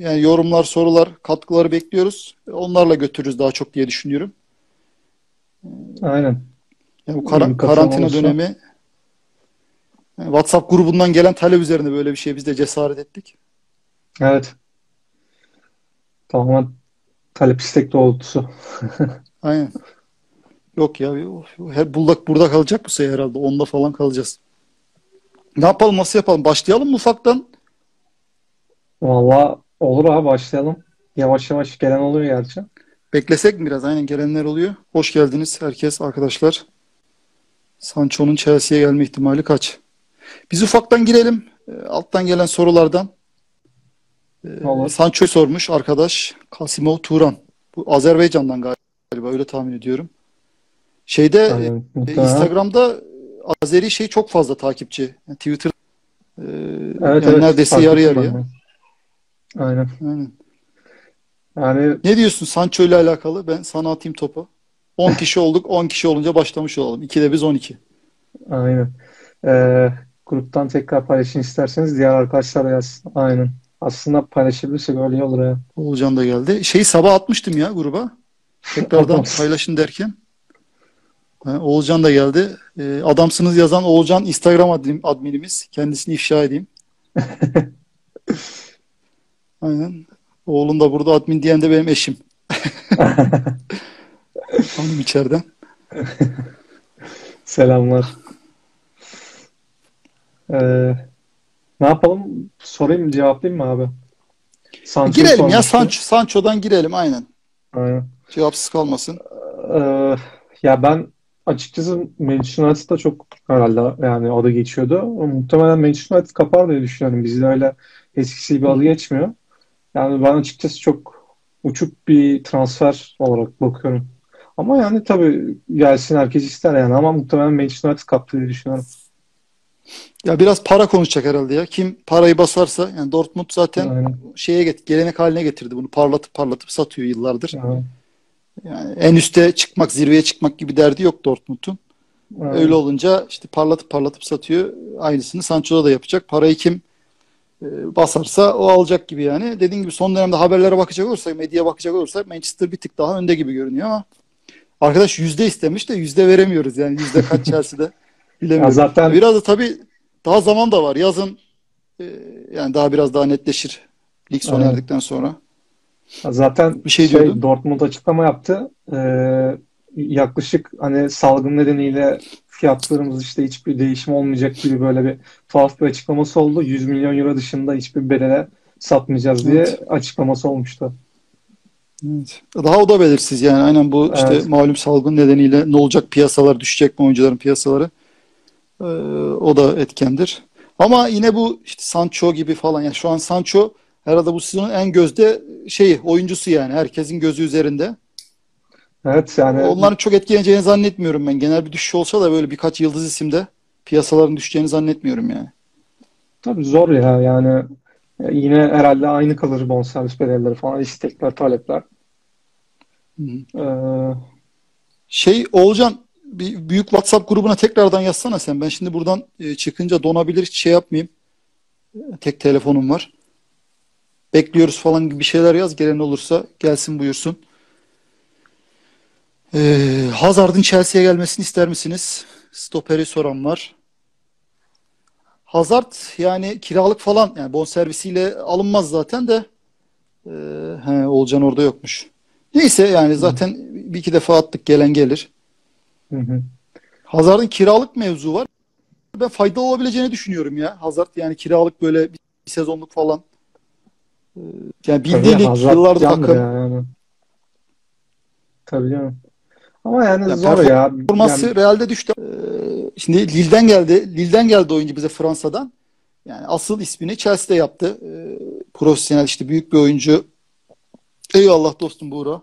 yani yorumlar, sorular, katkıları bekliyoruz. Onlarla götürürüz daha çok diye düşünüyorum. Aynen. Yani bu kara- karantina olursa. dönemi yani WhatsApp grubundan gelen talep üzerine böyle bir şey biz de cesaret ettik. Evet. Tamamen talep istek doğrultusu. Aynen. Yok ya her bullak burada kalacak bu sene herhalde. Onda falan kalacağız. Ne yapalım nasıl yapalım? Başlayalım mı ufaktan? Valla olur abi başlayalım. Yavaş yavaş gelen oluyor gerçi. Beklesek mi biraz? Aynen gelenler oluyor. Hoş geldiniz herkes arkadaşlar. Sancho'nun Chelsea'ye gelme ihtimali kaç? Biz ufaktan girelim. E, alttan gelen sorulardan. E, Olur. Sancho'yu sormuş arkadaş. Kasimov Turan. Bu Azerbaycan'dan galiba öyle tahmin ediyorum. Şeyde Aynen. e, Instagram'da Azeri şey çok fazla takipçi. Yani Twitter evet, yani evet, neredeyse yarı yarıya. Aynen. Aynen. Yani ne diyorsun Sancho ile alakalı? Ben sana atayım topu. 10 kişi olduk. 10 kişi olunca başlamış olalım. 2'de biz 12. Aynen. Ee, gruptan tekrar paylaşın isterseniz diğer arkadaşlar yazsın. Aynen. Aslında paylaşabilirsek öyle iyi olur ya. Oğulcan da geldi. Şeyi sabah atmıştım ya gruba. Tekrardan paylaşın derken. Oğulcan da geldi. Ee, adamsınız yazan Oğulcan Instagram admin, adminimiz. Kendisini ifşa edeyim. Aynen. Oğlum da burada admin diyen de benim eşim. Hanım içeriden. Selamlar. Ee, ne yapalım? Sorayım cevaplayayım mı abi? Sancho girelim ya Sancho, Sancho'dan girelim aynen. Aynen. Cevapsız kalmasın. Ee, ya ben açıkçası Manchester United'da çok herhalde yani adı geçiyordu. Muhtemelen Manchester United kapar diye düşünüyorum. Bizde öyle eskisi gibi adı geçmiyor. Yani ben açıkçası çok uçuk bir transfer olarak bakıyorum. Ama yani tabii gelsin herkes ister yani ama muhtemelen Manchester United kaptı diye düşünüyorum. Ya biraz para konuşacak herhalde ya. Kim parayı basarsa yani Dortmund zaten Aynen. şeye get gelenek haline getirdi bunu. Parlatıp parlatıp satıyor yıllardır. Aynen. Yani en üste çıkmak, zirveye çıkmak gibi derdi yok Dortmund'un. Öyle olunca işte parlatıp parlatıp satıyor. Aynısını Sancho'da da yapacak. Parayı kim basarsa o alacak gibi yani. Dediğim gibi son dönemde haberlere bakacak olursak, medyaya bakacak olursak Manchester bir tık daha önde gibi görünüyor ama arkadaş yüzde istemiş de yüzde veremiyoruz yani yüzde kaç Chelsea'de bilemiyorum. zaten biraz da tabii daha zaman da var. Yazın e, yani daha biraz daha netleşir lig sona evet. erdikten sonra. Zaten bir şey, şey Dortmund açıklama yaptı. Ee, yaklaşık hani salgın nedeniyle fiyatlarımız işte hiçbir değişim olmayacak gibi böyle bir tuhaf bir açıklaması oldu. 100 milyon euro dışında hiçbir bedele satmayacağız diye evet. açıklaması olmuştu. Evet. Daha o da belirsiz yani aynen bu işte evet. malum salgın nedeniyle ne olacak piyasalar düşecek mi oyuncuların piyasaları ee, o da etkendir. Ama yine bu işte Sancho gibi falan yani şu an Sancho herhalde bu sezonun en gözde şeyi oyuncusu yani herkesin gözü üzerinde. Evet yani. Onların çok etkileneceğini zannetmiyorum ben. Genel bir düşüş olsa da böyle birkaç yıldız isimde piyasaların düşeceğini zannetmiyorum yani. Tabii zor ya yani yine herhalde aynı kalır bonservis bedelleri falan istekler talepler. Ee... Şey Oğulcan bir büyük WhatsApp grubuna tekrardan yazsana sen. Ben şimdi buradan e, çıkınca donabilir hiç şey yapmayayım. Tek telefonum var. Bekliyoruz falan gibi bir şeyler yaz. Gelen olursa gelsin buyursun. Ee, Hazard'ın Chelsea'ye gelmesini ister misiniz? Stoperi soran var. Hazard yani kiralık falan yani bonservisiyle alınmaz zaten de ee, he, Olcan orada yokmuş. Neyse yani zaten hı. bir iki defa attık gelen gelir. Hı hı. Hazard'ın kiralık mevzu var. Ben faydalı olabileceğini düşünüyorum ya. Hazard yani kiralık böyle bir sezonluk falan. Ee, yani bildiği lig yıllardır takım. Yani. Tabii canım. Ama yani, yani zor ya. Performansı yani... Real'de düştü. Ee, şimdi Lille'den geldi. Lille'den geldi oyuncu bize Fransa'dan. Yani asıl ismini Chelsea'de yaptı. Ee, profesyonel işte büyük bir oyuncu. Eyvallah dostum Buğra.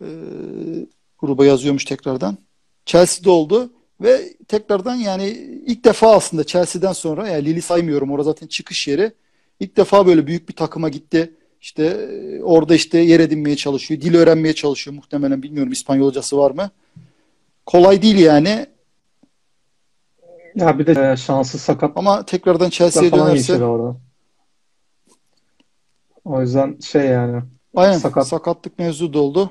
Ee, gruba yazıyormuş tekrardan. Chelsea'de oldu ve tekrardan yani ilk defa aslında Chelsea'den sonra yani Lille saymıyorum orada zaten çıkış yeri. İlk defa böyle büyük bir takıma gitti. İşte e, orada işte yer edinmeye çalışıyor. Dil öğrenmeye çalışıyor muhtemelen. Bilmiyorum İspanyolcası var mı? Kolay değil yani. Ya bir de e, şansı sakat. Ama tekrardan Chelsea'ye dönerse. Orada. O yüzden şey yani Aynen sakat. sakatlık mevzu da oldu.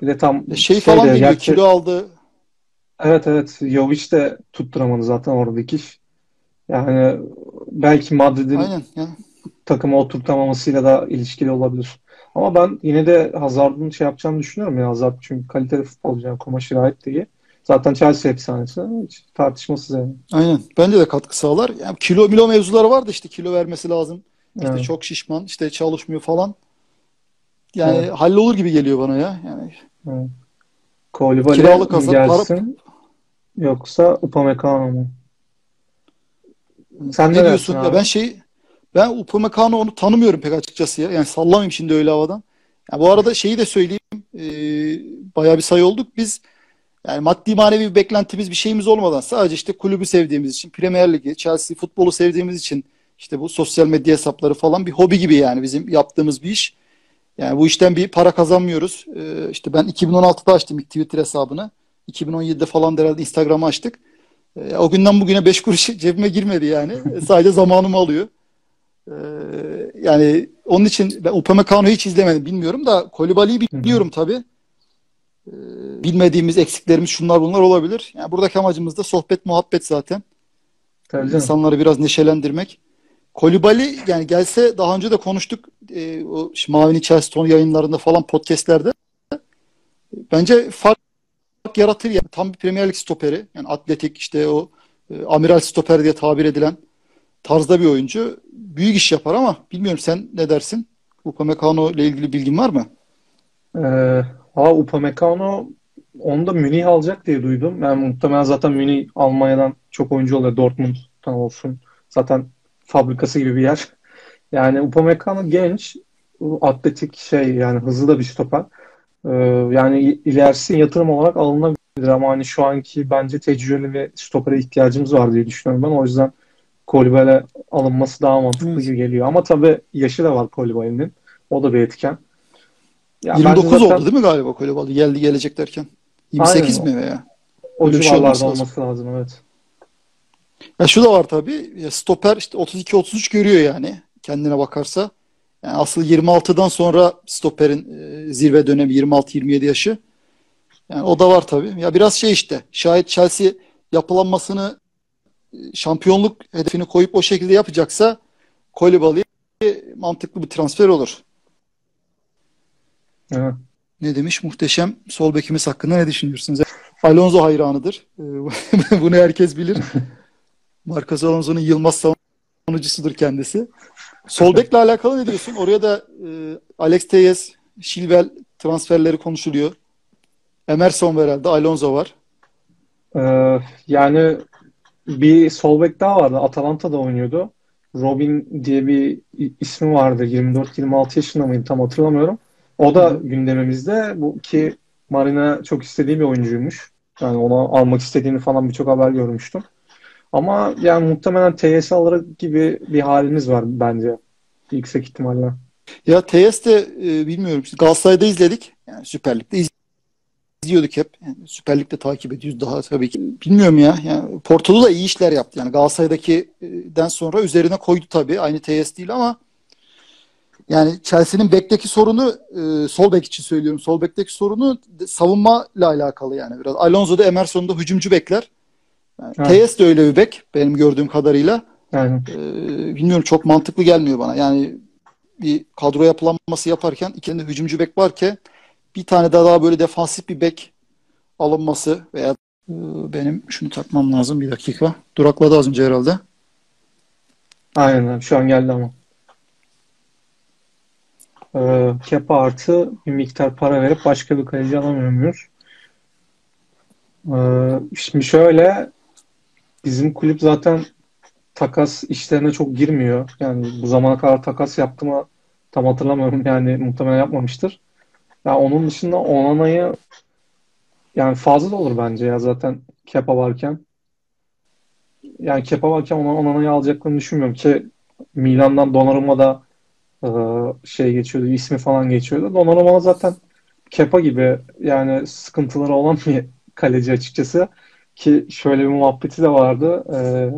Bir de tam e, şey, şey falan de, gerçi... kilo aldı. Evet evet. Jovic de tutturamadı zaten orada dikiş. Yani belki Madrid'in Aynen, yani. Takımı oturtamamasıyla da ilişkili olabilir. Ama ben yine de Hazard'ın şey yapacağını düşünüyorum ya. Hazard çünkü kaliteli futbolcu yani kumaşı gayet değil. Zaten Chelsea efsanesi. Hiç tartışmasız yani. Aynen. Bence de katkı sağlar. Yani kilo milo mevzuları vardı işte kilo vermesi lazım. İşte evet. çok şişman, işte çalışmıyor falan. Yani evet. hallolur gibi geliyor bana ya. Yani evet. Koulibaly kiralık hazır, gelsin para... yoksa Upamecano mu? Sen ne, ne diyorsun? Ya ben şey ben Upamecano onu tanımıyorum pek açıkçası ya. Yani sallamayayım şimdi öyle havadan. Yani bu arada şeyi de söyleyeyim. E, bayağı bir sayı olduk. Biz yani maddi manevi bir beklentimiz bir şeyimiz olmadan sadece işte kulübü sevdiğimiz için Premier Ligi, Chelsea futbolu sevdiğimiz için işte bu sosyal medya hesapları falan bir hobi gibi yani bizim yaptığımız bir iş. Yani bu işten bir para kazanmıyoruz. Ee, işte ben 2016'da açtım ilk Twitter hesabını. 2017'de falan herhalde Instagram'ı açtık. Ee, o günden bugüne 5 kuruş cebime girmedi yani. Sadece zamanımı alıyor. Ee, yani onun için ben Upamecano'yu hiç izlemedim bilmiyorum da Kolibali'yi biliyorum tabii. Ee, bilmediğimiz eksiklerimiz şunlar bunlar olabilir. Yani buradaki amacımız da sohbet muhabbet zaten. Tabii İnsanları biraz neşelendirmek. Kolibali yani gelse daha önce de konuştuk e, o Mavini Chelsea yayınlarında falan podcastlerde. Bence fark yaratır yani. Tam bir Premier Lig stoperi. Yani atletik işte o e, amiral stoper diye tabir edilen tarzda bir oyuncu. Büyük iş yapar ama bilmiyorum sen ne dersin? Upamecano ile ilgili bilgin var mı? Ee, ha Upamecano onu da Münih alacak diye duydum. Yani muhtemelen zaten Münih Almanya'dan çok oyuncu oluyor. Dortmund'dan olsun. Zaten fabrikası gibi bir yer. Yani Upamecano genç, atletik şey yani hızlı da bir stoper. Ee, yani ilerisi yatırım olarak alınabilir ama hani şu anki bence tecrübeli ve stopere ihtiyacımız var diye düşünüyorum ben. O yüzden Kolibale alınması daha mantıklı gibi geliyor. Ama tabii yaşı da var Kolibale'nin. O da bir etken. Ya 29 zaten... oldu değil mi galiba Kolibale geldi gelecek derken? 28 Aynen. mi veya? O Öyle civarlarda şey olması, olması lazım. lazım evet. Ya şu da var tabii. Ya stoper işte 32-33 görüyor yani kendine bakarsa. Yani asıl 26'dan sonra stoperin e, zirve dönemi 26-27 yaşı. Yani o da var tabii. Ya biraz şey işte. Şayet Chelsea yapılanmasını şampiyonluk hedefini koyup o şekilde yapacaksa Koulibaly mantıklı bir transfer olur. Evet. Ne demiş? Muhteşem sol bekimiz hakkında ne düşünüyorsunuz? Alonso hayranıdır. E, bunu herkes bilir. Marcos Alonso'nun Yılmaz savunucusudur kendisi. Sol bekle alakalı ne diyorsun? Oraya da e, Alex Teyes, Şilvel transferleri konuşuluyor. Emerson var herhalde, Alonso var. Ee, yani bir sol bek daha vardı. Atalanta'da oynuyordu. Robin diye bir ismi vardı. 24-26 yaşında mıydı tam hatırlamıyorum. O da Hı. gündemimizde. Bu ki Marina çok istediği bir oyuncuymuş. Yani onu almak istediğini falan birçok haber görmüştüm. Ama yani muhtemelen TS alır gibi bir halimiz var bence. Yüksek ihtimalle. Ya TS de e, bilmiyorum. Galatasaray'da izledik. Yani Süper Lig'de izliyorduk hep. Yani Süper Lig'de takip ediyoruz daha tabii ki. Bilmiyorum ya. Yani Porto'da da iyi işler yaptı. Yani Galatasaray'daki'den sonra üzerine koydu tabii. Aynı TS değil ama yani Chelsea'nin bekteki sorunu e, sol bek için söylüyorum. Sol bekteki sorunu savunma ile alakalı yani biraz. Alonso'da Emerson'da hücumcu bekler. Yani TS de öyle bir bek benim gördüğüm kadarıyla. Ee, bilmiyorum çok mantıklı gelmiyor bana. Yani bir kadro yapılanması yaparken ikinde hücumcu bek varken bir tane daha, daha böyle defansif bir bek alınması veya e, benim şunu takmam lazım bir dakika. Durakladı az önce herhalde. Aynen şu an geldi ama. Ee, Kepa artı bir miktar para verip başka bir kaleci alamıyor muyuz? Ee, şimdi şöyle bizim kulüp zaten takas işlerine çok girmiyor. Yani bu zamana kadar takas yaptı mı tam hatırlamıyorum. Yani muhtemelen yapmamıştır. Ya onun dışında Onana'yı yani fazla da olur bence ya zaten Kepa varken. Yani Kepa varken Onana'yı alacaklarını düşünmüyorum ki Milan'dan Donnarumma da e, şey geçiyordu, ismi falan geçiyordu. Donnarumma zaten Kepa gibi yani sıkıntıları olan bir kaleci açıkçası. Ki şöyle bir muhabbeti de vardı. Ee,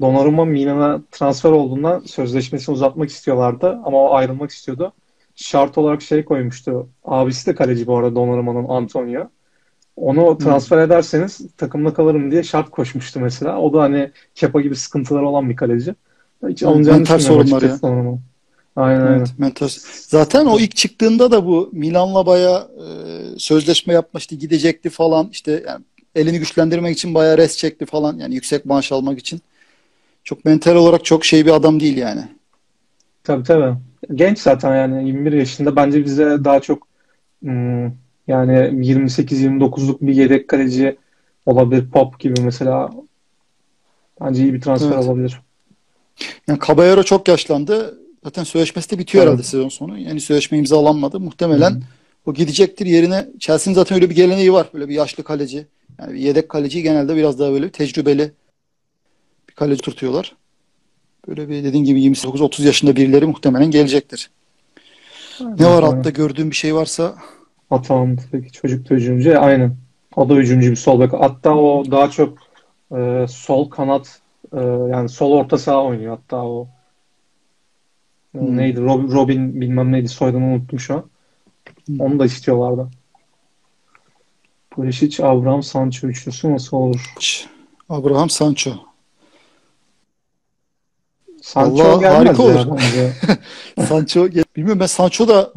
Donnarumma Milan'a transfer olduğundan sözleşmesini uzatmak istiyorlardı ama o ayrılmak istiyordu. Şart olarak şey koymuştu. Abisi de kaleci bu arada Donnarumma'nın Antonio. Onu transfer hmm. ederseniz takımda kalırım diye şart koşmuştu mesela. O da hani Kepa gibi sıkıntıları olan bir kaleci. Hiç alınacağını mental sorunlar ya. Donarumma. Aynen evet, Mental. Zaten o ilk çıktığında da bu Milan'la baya e, sözleşme yapmıştı, gidecekti falan. İşte yani elini güçlendirmek için bayağı res çekti falan. Yani yüksek maaş almak için. Çok mental olarak çok şey bir adam değil yani. Tabii tabii. Genç zaten yani 21 yaşında. Bence bize daha çok hmm, yani 28-29'luk bir yedek kaleci olabilir. Pop gibi mesela. Bence iyi bir transfer evet. olabilir. Yani Caballero çok yaşlandı. Zaten sözleşmesi de bitiyor evet. herhalde sezon sonu. Yani sözleşme imzalanmadı. Muhtemelen Hı-hı. o gidecektir. Yerine Chelsea'nin zaten öyle bir geleneği var. Böyle bir yaşlı kaleci. Yani bir yedek kaleci genelde biraz daha böyle tecrübeli bir kaleci tutuyorlar. Böyle bir dediğin gibi 29-30 yaşında birileri muhtemelen gelecektir. Aynen. Ne var altta gördüğün bir şey varsa? Atağımdaki çocuk da hücumcu. Aynen. O da hücumcu bir sol bek. Hatta o daha çok e, sol kanat e, yani sol orta saha oynuyor. Hatta o hmm. neydi? Robin, Robin bilmem neydi soyadını unuttum şu an. Hmm. Onu da istiyorlardı. Pulisic, Abraham, Sancho üçlüsü nasıl olur? Abraham, Sancho. Sancho Allah, harika olur. Sancho bilmiyorum ben Sancho da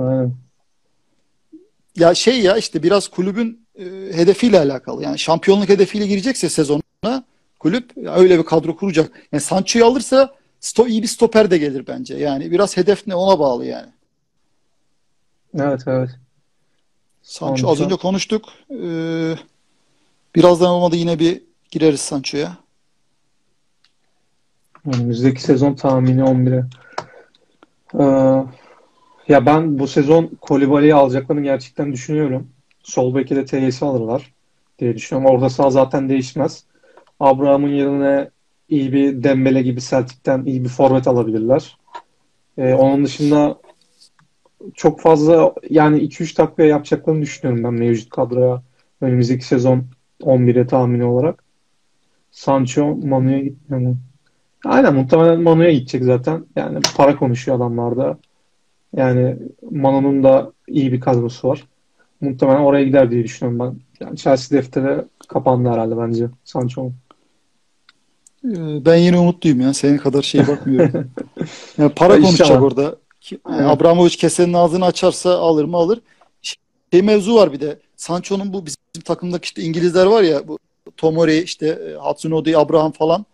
ya şey ya işte biraz kulübün e, hedefiyle alakalı. Yani şampiyonluk hedefiyle girecekse sezonuna kulüp öyle bir kadro kuracak. Yani Sancho'yu alırsa sto iyi bir stoper de gelir bence. Yani biraz hedef ne ona bağlı yani. Evet evet. Sancho, Sancho. az önce konuştuk. Ee, birazdan olmadı yine bir gireriz Sancho'ya. Önümüzdeki sezon tahmini 11'e. Ee, ya ben bu sezon Kolibali'yi alacaklarını gerçekten düşünüyorum. Sol beki de TYS alırlar diye düşünüyorum. Orada sağ zaten değişmez. Abraham'ın yerine iyi bir Dembele gibi Celtic'ten iyi bir forvet alabilirler. Ee, onun dışında çok fazla yani 2-3 takviye yapacaklarını düşünüyorum ben mevcut kadroya. Önümüzdeki sezon 11'e tahmini olarak. Sancho Manu'ya gitmiyor mu? Aynen muhtemelen Manu'ya gidecek zaten. Yani para konuşuyor adamlarda. Yani Manu'nun da iyi bir kadrosu var. Muhtemelen oraya gider diye düşünüyorum ben. Yani Chelsea defteri kapandı herhalde bence Sancho'nun. Ee, ben yine umutluyum ya. Senin kadar şeye bakmıyorum. yani para konuşacak orada. Yani Abramovich kesenin ağzını açarsa alır mı alır. Şey mevzu var bir de. Sancho'nun bu bizim takımdaki işte İngilizler var ya bu Tomori işte e, Hatsunodi, Abraham falan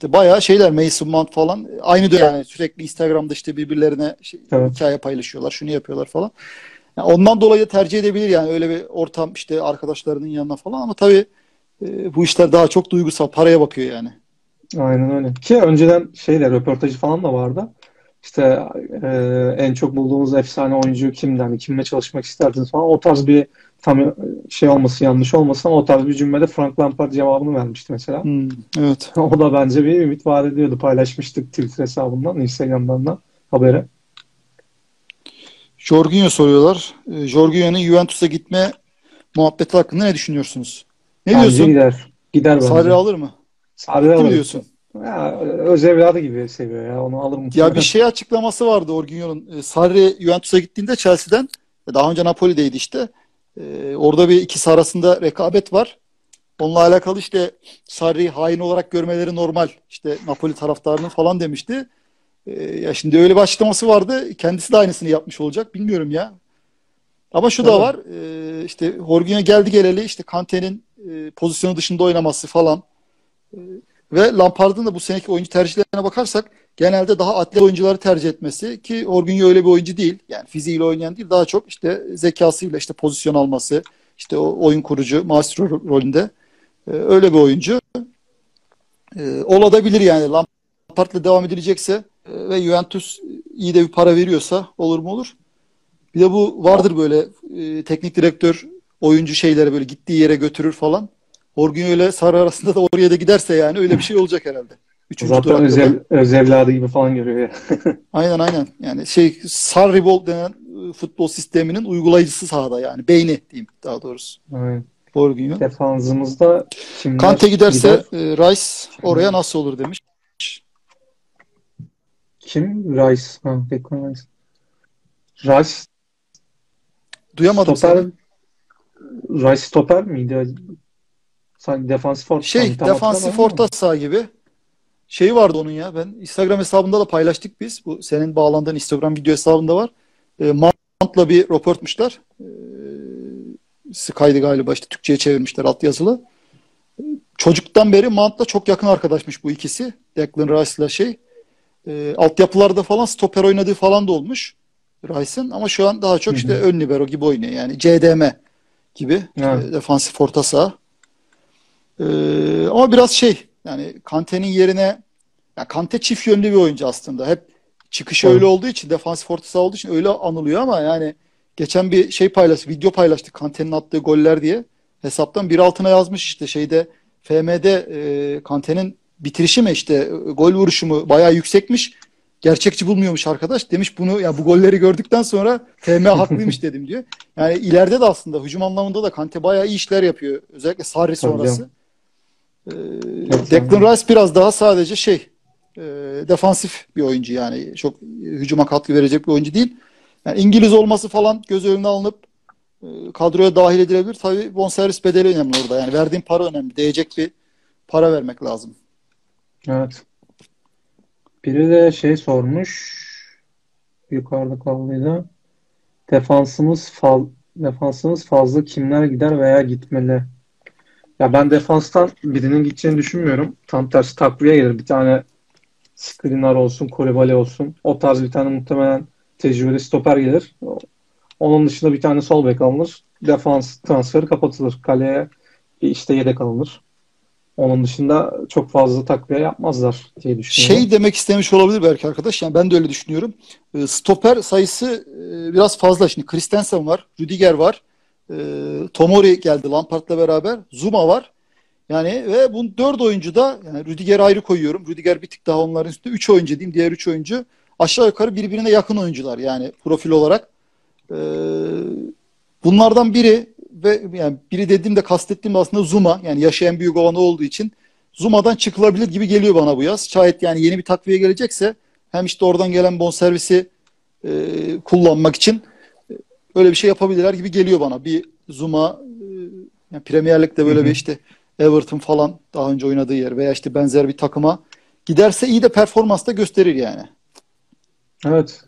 işte bayağı şeyler Mason Mount falan aynı dönem yani sürekli Instagram'da işte birbirlerine şey, evet. hikaye paylaşıyorlar, şunu yapıyorlar falan. Yani ondan dolayı tercih edebilir yani öyle bir ortam işte arkadaşlarının yanına falan ama tabii e, bu işler daha çok duygusal, paraya bakıyor yani. Aynen öyle. Ki önceden şeyler röportajı falan da vardı. İşte e, en çok bulduğunuz efsane oyuncu kimden, hani kimle çalışmak isterdiniz falan. O tarz bir tam şey olması yanlış olmasın ama o tarz bir cümlede Frank Lampard cevabını vermişti mesela. Hmm, evet. o da bence bir ümit vaat ediyordu. Paylaşmıştık Twitter hesabından, Instagram'dan da habere. Jorginho soruyorlar. E, Jorginho'nun Juventus'a gitme muhabbeti hakkında ne düşünüyorsunuz? Ne bence diyorsun? gider. Gider bence. Sarri alır mı? Sarri alır. diyorsun? Ya, öz evladı gibi seviyor ya. Onu alır mı? Ya bir şey açıklaması vardı Jorginho'nun. E, Sarri Juventus'a gittiğinde Chelsea'den daha önce Napoli'deydi işte. Ee, orada bir ikisi arasında rekabet var. Onunla alakalı işte Sarri hain olarak görmeleri normal. İşte Napoli taraftarının falan demişti. Ee, ya şimdi öyle bir açıklaması vardı. Kendisi de aynısını yapmış olacak. Bilmiyorum ya. Ama şu da var. E, işte Jorginho geldi geleli işte Kante'nin e, pozisyonu dışında oynaması falan. E, ve Lampard'ın da bu seneki oyuncu tercihlerine bakarsak genelde daha atlet oyuncuları tercih etmesi ki Orgunyo öyle bir oyuncu değil. Yani fiziğiyle oynayan değil daha çok işte zekasıyla işte pozisyon alması, işte o oyun kurucu, maestro rolünde ee, öyle bir oyuncu. Ee, olabilir yani Lampard'la devam edilecekse e, ve Juventus iyi de bir para veriyorsa olur mu olur. Bir de bu vardır böyle e, teknik direktör oyuncu şeyleri böyle gittiği yere götürür falan. Orgun öyle Sarı arasında da oraya da giderse yani öyle bir şey olacak herhalde. Üçüncü Zaten özel, öz evladı gibi falan görüyor ya. aynen aynen. Yani şey Sarri Ball denen e, futbol sisteminin uygulayıcısı sahada yani. Beyni diyeyim daha doğrusu. Aynen. Borginho. Defansımızda kimler Kante giderse gider? e, Rice oraya nasıl olur demiş. Kim? Rice. Ha, Declan Rice. Rice Duyamadım stoper, seni. Rice stoper miydi? Sanki defansif orta. Şey, defansif orta saha gibi. Şey vardı onun ya. Ben Instagram hesabında da paylaştık biz. Bu senin bağlandığın Instagram video hesabında var. E, Mount'la bir röportmuşlar. E, Sky'dı galiba işte Türkçe'ye çevirmişler alt yazılı. Çocuktan beri Mount'la çok yakın arkadaşmış bu ikisi. Declan Rice'la şey. E, altyapılarda falan stoper oynadığı falan da olmuş. Rice'ın ama şu an daha çok işte hı hı. ön libero gibi oynuyor. Yani CDM gibi. Evet. E, defansif orta saha. E, ama biraz şey yani Kante'nin yerine yani Kante çift yönlü bir oyuncu aslında. Hep çıkışı evet. öyle olduğu için defansif orta saha olduğu için öyle anılıyor ama yani geçen bir şey paylaş, video paylaştık Kante'nin attığı goller diye. Hesaptan bir altına yazmış işte şeyde FM'de e, Kante'nin bitirişi mi işte gol vuruşu mu bayağı yüksekmiş. Gerçekçi bulmuyormuş arkadaş. Demiş bunu ya bu golleri gördükten sonra FM haklıymış dedim diyor. Yani ileride de aslında hücum anlamında da Kante bayağı iyi işler yapıyor. Özellikle Sarri sonrası. Ee, Declan Rice biraz daha sadece şey e, defansif bir oyuncu yani. Çok hücuma katkı verecek bir oyuncu değil. Yani İngiliz olması falan göz önüne alınıp e, kadroya dahil edilebilir. Tabii bonservis bedeli önemli orada. Yani verdiğin para önemli. Değecek bir para vermek lazım. Evet. Biri de şey sormuş. Yukarıda kaldıydı. Defansımız fal defansımız fazla kimler gider veya gitmeli? Ya ben defanstan birinin gideceğini düşünmüyorum. Tam tersi takviye gelir. Bir tane Skriniar olsun, Kolibali olsun. O tarz bir tane muhtemelen tecrübeli stoper gelir. Onun dışında bir tane sol bek alınır. Defans transferi kapatılır. Kaleye işte yedek alınır. Onun dışında çok fazla takviye yapmazlar diye düşünüyorum. Şey demek istemiş olabilir belki arkadaş. Yani ben de öyle düşünüyorum. Ee, stoper sayısı e, biraz fazla. Şimdi Christensen var, Rüdiger var. E, Tomori geldi Lampard'la beraber. Zuma var. Yani ve bu dört oyuncu da yani Rüdiger ayrı koyuyorum. Rüdiger bir tık daha onların üstünde. Üç oyuncu diyeyim. Diğer üç oyuncu aşağı yukarı birbirine yakın oyuncular yani profil olarak. Ee, bunlardan biri ve yani biri dediğimde kastettiğim aslında Zuma yani yaşı en büyük olanı olduğu için Zuma'dan çıkılabilir gibi geliyor bana bu yaz. Şayet yani yeni bir takviye gelecekse hem işte oradan gelen bonservisi e, kullanmak için e, öyle bir şey yapabilirler gibi geliyor bana. Bir Zuma e, yani Premier Lig'de böyle Hı-hı. bir işte Everton falan daha önce oynadığı yer veya işte benzer bir takıma giderse iyi de performans da gösterir yani. Evet.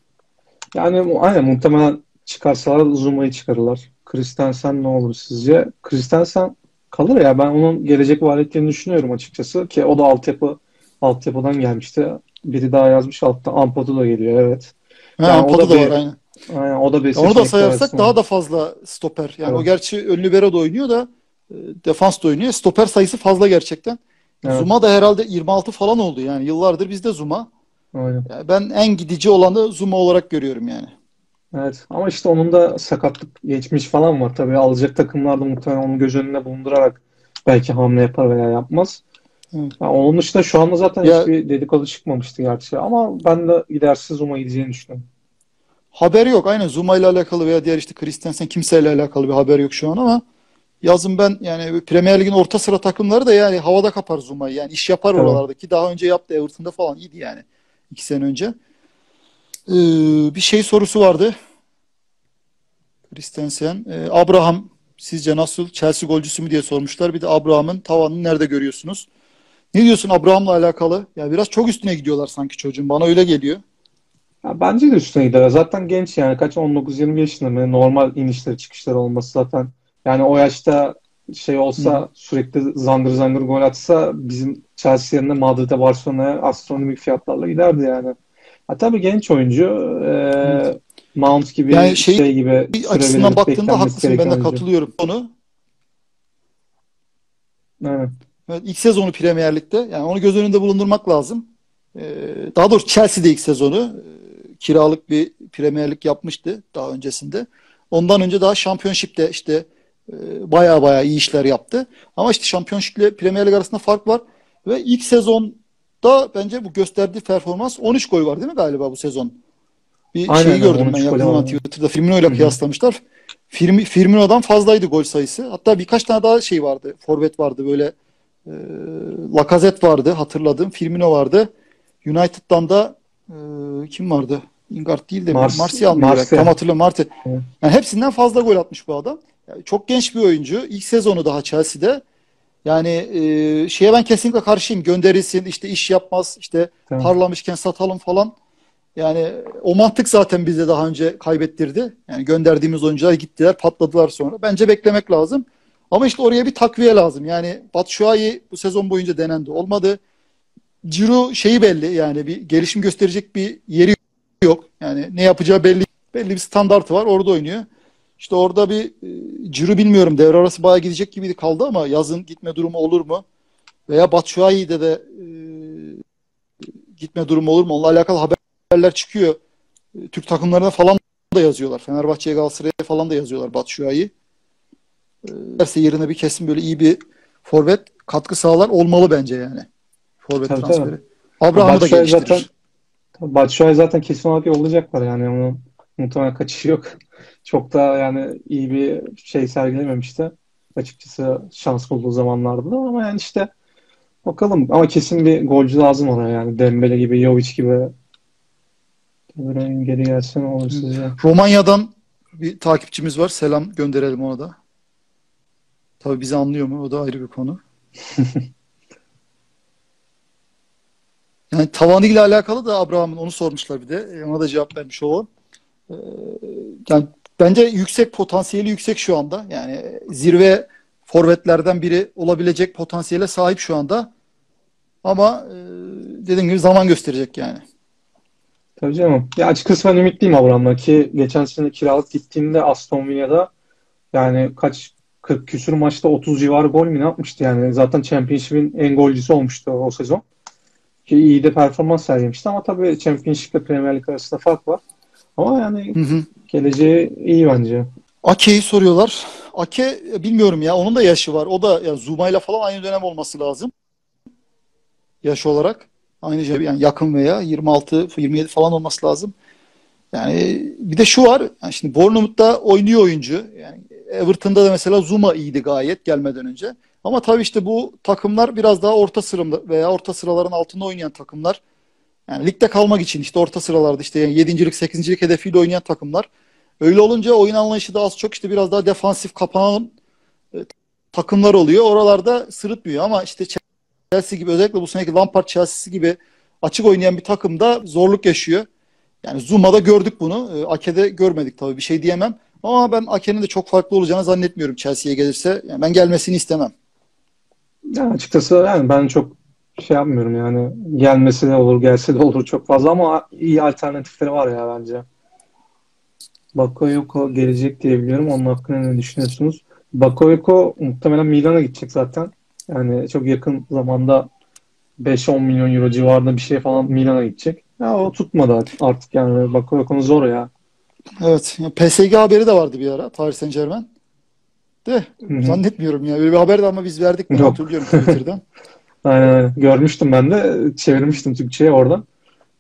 Yani aynen muhtemelen çıkarsalar Zuma'yı çıkarırlar. Christensen ne olur sizce? Christensen kalır ya ben onun gelecek vaat ettiğini düşünüyorum açıkçası ki o da altyapı altyapıdan gelmişti. Biri daha yazmış altta Ampadu da geliyor evet. Ha, yani Ampadu da, da var aynen. Aynen, o da bir Onu da sayarsak arasında. daha da fazla stoper. Yani evet. o gerçi ön libero da oynuyor da e, defans da oynuyor. Stoper sayısı fazla gerçekten. Evet. Zuma da herhalde 26 falan oldu yani. Yıllardır bizde Zuma. Aynen. Yani ben en gidici olanı Zuma olarak görüyorum yani. Evet ama işte onun da sakatlık geçmiş falan var. Tabii alacak takımlar da muhtemelen onu göz önünde bulundurarak belki hamle yapar veya yapmaz. Yani onun dışında şu anda zaten ya, hiçbir dedikodu çıkmamıştı gerçi. Ama ben de giderse Zuma gideceğini düşünüyorum. Haber yok. Aynen Zuma ile alakalı veya diğer işte Christensen kimseyle alakalı bir haber yok şu an ama yazın ben yani Premier Lig'in orta sıra takımları da yani havada kapar Zuma'yı. Yani iş yapar evet. oralardaki. Daha önce yaptı Everton'da falan iyiydi yani. iki sene önce. Ee, bir şey sorusu vardı. Christensen. Ee, Abraham sizce nasıl? Chelsea golcüsü mü diye sormuşlar. Bir de Abraham'ın tavanını nerede görüyorsunuz? Ne diyorsun Abraham'la alakalı? Ya biraz çok üstüne gidiyorlar sanki çocuğun. Bana öyle geliyor. Ya bence de üstüne gider. Zaten genç yani. Kaç 19-20 yaşında mı? Normal inişleri çıkışları olması zaten. Yani o yaşta şey olsa Hı. sürekli zangır zangır gol atsa bizim Chelsea yerine Madrid'e Barcelona'ya astronomik fiyatlarla giderdi yani. Ha, tabii genç oyuncu. E, Mount gibi yani şey, şey gibi açısından baktığında haklısın ben de katılıyorum onu. Evet. evet. ilk sezonu Premier Lig'de. Yani onu göz önünde bulundurmak lazım. Ee, daha doğrusu Chelsea'de ilk sezonu kiralık bir Premier Lig yapmıştı daha öncesinde. Ondan önce daha Championship'te işte e, baya baya iyi işler yaptı. Ama işte Championship ile Premier Lig arasında fark var. Ve ilk sezon da bence bu gösterdiği performans 13 gol var değil mi galiba bu sezon? Bir Aynen, şeyi gördüm ben yakın Twitter'da Firmino ile kıyaslamışlar. Firmi, Firmino'dan fazlaydı gol sayısı. Hatta birkaç tane daha şey vardı. Forvet vardı böyle. E, Lacazette vardı hatırladım. Firmino vardı. United'dan da e, kim vardı? Lingard değil de Mars, Martial mı? Martial. Tam hatırlıyorum. Marti. Yani hepsinden fazla gol atmış bu adam. Yani çok genç bir oyuncu. İlk sezonu daha Chelsea'de. Yani e, şeye ben kesinlikle karşıyım. Gönderilsin, işte iş yapmaz, işte tamam. parlamışken satalım falan. Yani o mantık zaten bize daha önce kaybettirdi. Yani gönderdiğimiz oyuncular gittiler, patladılar sonra. Bence beklemek lazım. Ama işte oraya bir takviye lazım. Yani Batshuayi bu sezon boyunca denendi. Olmadı. Ciro şeyi belli yani bir gelişim gösterecek bir yeri yok. Yani ne yapacağı belli belli bir standartı var. Orada oynuyor. İşte orada bir e, Ciro bilmiyorum devre arası bayağı gidecek gibiydi kaldı ama yazın gitme durumu olur mu? Veya Batshuayi'de de e, gitme durumu olur mu? Onunla alakalı haberler çıkıyor. E, Türk takımlarına falan da yazıyorlar. Fenerbahçe'ye Galatasaray'a falan da yazıyorlar Batshuayi. E, yerine bir kesin böyle iyi bir forvet katkı sağlar olmalı bence yani. Forvet tabii, transferi. Abraham'ı da geliştirir. Zaten, Batshuayi zaten kesin olarak yollayacaklar yani. Onun muhtemelen kaçışı yok. Çok da yani iyi bir şey sergilememişti. Açıkçası şans bulduğu zamanlarda ama yani işte bakalım. Ama kesin bir golcü lazım oraya yani. Dembele gibi, Jovic gibi. Geri gelsin olur sizce. Romanya'dan bir takipçimiz var. Selam gönderelim ona da. Tabii bizi anlıyor mu? O da ayrı bir konu. yani tavanıyla alakalı da Abraham'ın onu sormuşlar bir de. Ona da cevap vermiş olalım. Ee, yani bence yüksek potansiyeli yüksek şu anda. Yani zirve forvetlerden biri olabilecek potansiyele sahip şu anda. Ama e, dediğim gibi zaman gösterecek yani. Tabii canım. Ya açıkçası ben ümitliyim Abraham'la ki geçen sene kiralık gittiğimde Aston Villa'da yani kaç 40 küsür maçta 30 civarı gol mü ne yapmıştı yani. Zaten Championship'in en golcüsü olmuştu o sezon. Ki iyi de performans sergilemişti ama tabii Championship ile Premier Lig arasında fark var. Ama yani hı hı. geleceği iyi bence. Ake'yi soruyorlar. Ake bilmiyorum ya onun da yaşı var. O da ya Zuma ile falan aynı dönem olması lazım. Yaş olarak. Aynı şey yani yakın veya 26 27 falan olması lazım. Yani bir de şu var. Yani şimdi Bournemouth'ta oynuyor oyuncu. Yani Everton'da da mesela Zuma iyiydi gayet gelmeden önce. Ama tabii işte bu takımlar biraz daha orta sırada veya orta sıraların altında oynayan takımlar. Yani ligde kalmak için işte orta sıralarda işte yani 7. 8. hedefiyle oynayan takımlar. Öyle olunca oyun anlayışı da az çok işte biraz daha defansif kapanan e, takımlar oluyor. Oralarda sırıtmıyor ama işte Chelsea gibi özellikle bu seneki Lampard Chelsea'si gibi açık oynayan bir takımda zorluk yaşıyor. Yani Zuma'da gördük bunu. E, Ake'de görmedik tabii bir şey diyemem. Ama ben Ake'nin de çok farklı olacağını zannetmiyorum Chelsea'ye gelirse. Yani ben gelmesini istemem. Ya açıkçası yani ben çok şey yapmıyorum yani gelmesi de olur gelse de olur çok fazla ama iyi alternatifleri var ya bence. Bakayoko gelecek diye biliyorum. Onun hakkında ne düşünüyorsunuz? Bakayoko muhtemelen Milan'a gidecek zaten. Yani çok yakın zamanda 5-10 milyon euro civarında bir şey falan Milan'a gidecek. Ya o tutmadı artık yani. Bakayoko'nun zor ya. Evet. PSG haberi de vardı bir ara. Paris Saint Germain. De Hı-hı. zannetmiyorum ya. Böyle bir haber de ama biz verdik. Ben hatırlıyorum Twitter'dan. aynen aynen. Görmüştüm ben de. Çevirmiştim Türkçe'ye oradan.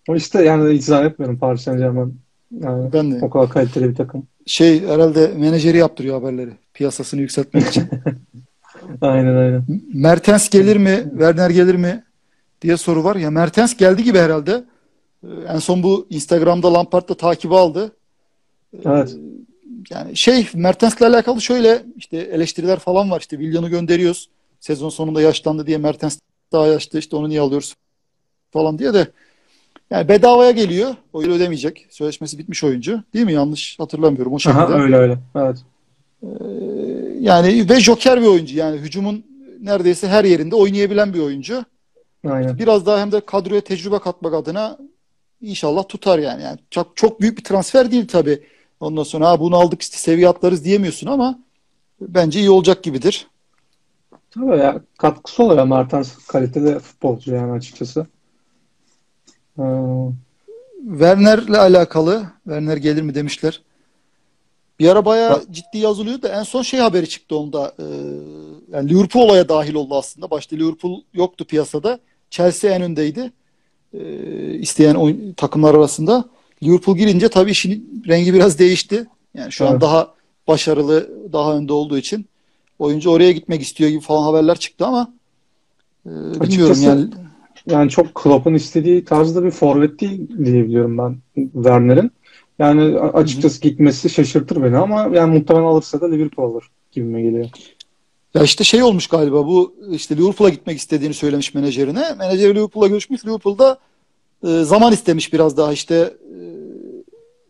Ama işte yani hiç zannetmiyorum Paris Saint Germain. Yani ben de. O kadar kaliteli bir takım. Şey herhalde menajeri yaptırıyor haberleri. Piyasasını yükseltmek için. aynen aynen. Mertens gelir mi? Werner gelir mi? diye soru var. Ya Mertens geldi gibi herhalde. Ee, en son bu Instagram'da Lampard'da takibi aldı. Evet. Yani şey Mertens'le alakalı şöyle işte eleştiriler falan var. İşte Willian'ı gönderiyoruz. Sezon sonunda yaşlandı diye Mertens daha yaşlı işte onu niye alıyoruz falan diye de yani bedavaya geliyor. O yıl ödemeyecek. Sözleşmesi bitmiş oyuncu. Değil mi? Yanlış hatırlamıyorum o şekilde. Aha, öyle öyle. Evet. Ee, yani ve joker bir oyuncu. Yani hücumun neredeyse her yerinde oynayabilen bir oyuncu. Aynen. Biraz daha hem de kadroya tecrübe katmak adına inşallah tutar yani. yani çok, çok büyük bir transfer değil tabii. Ondan sonra ha bunu aldık işte seviye atlarız diyemiyorsun ama bence iyi olacak gibidir. Tabii ya katkısı oluyor Mertens kaliteli futbolcu yani açıkçası. Ee... Werner'le alakalı Werner gelir mi demişler. Bir ara bayağı ciddi yazılıyor da en son şey haberi çıktı onda. E, yani Liverpool olaya dahil oldu aslında. Başta Liverpool yoktu piyasada. Chelsea en öndeydi. E, isteyen oyun, takımlar arasında. Liverpool girince tabii işin rengi biraz değişti. Yani şu evet. an daha başarılı, daha önde olduğu için oyuncu oraya gitmek istiyor gibi falan haberler çıktı ama e, bilmiyorum yani. Yani çok Klopp'un istediği tarzda bir forvet değil diyebiliyorum ben Werner'in. Yani açıkçası Hı-hı. gitmesi şaşırtır beni ama yani muhtemelen alırsa da Liverpool alır gibime geliyor. Ya işte şey olmuş galiba bu işte Liverpool'a gitmek istediğini söylemiş menajerine. Menajer Liverpool'a görüşmüş. Liverpool'da e, zaman istemiş biraz daha işte e,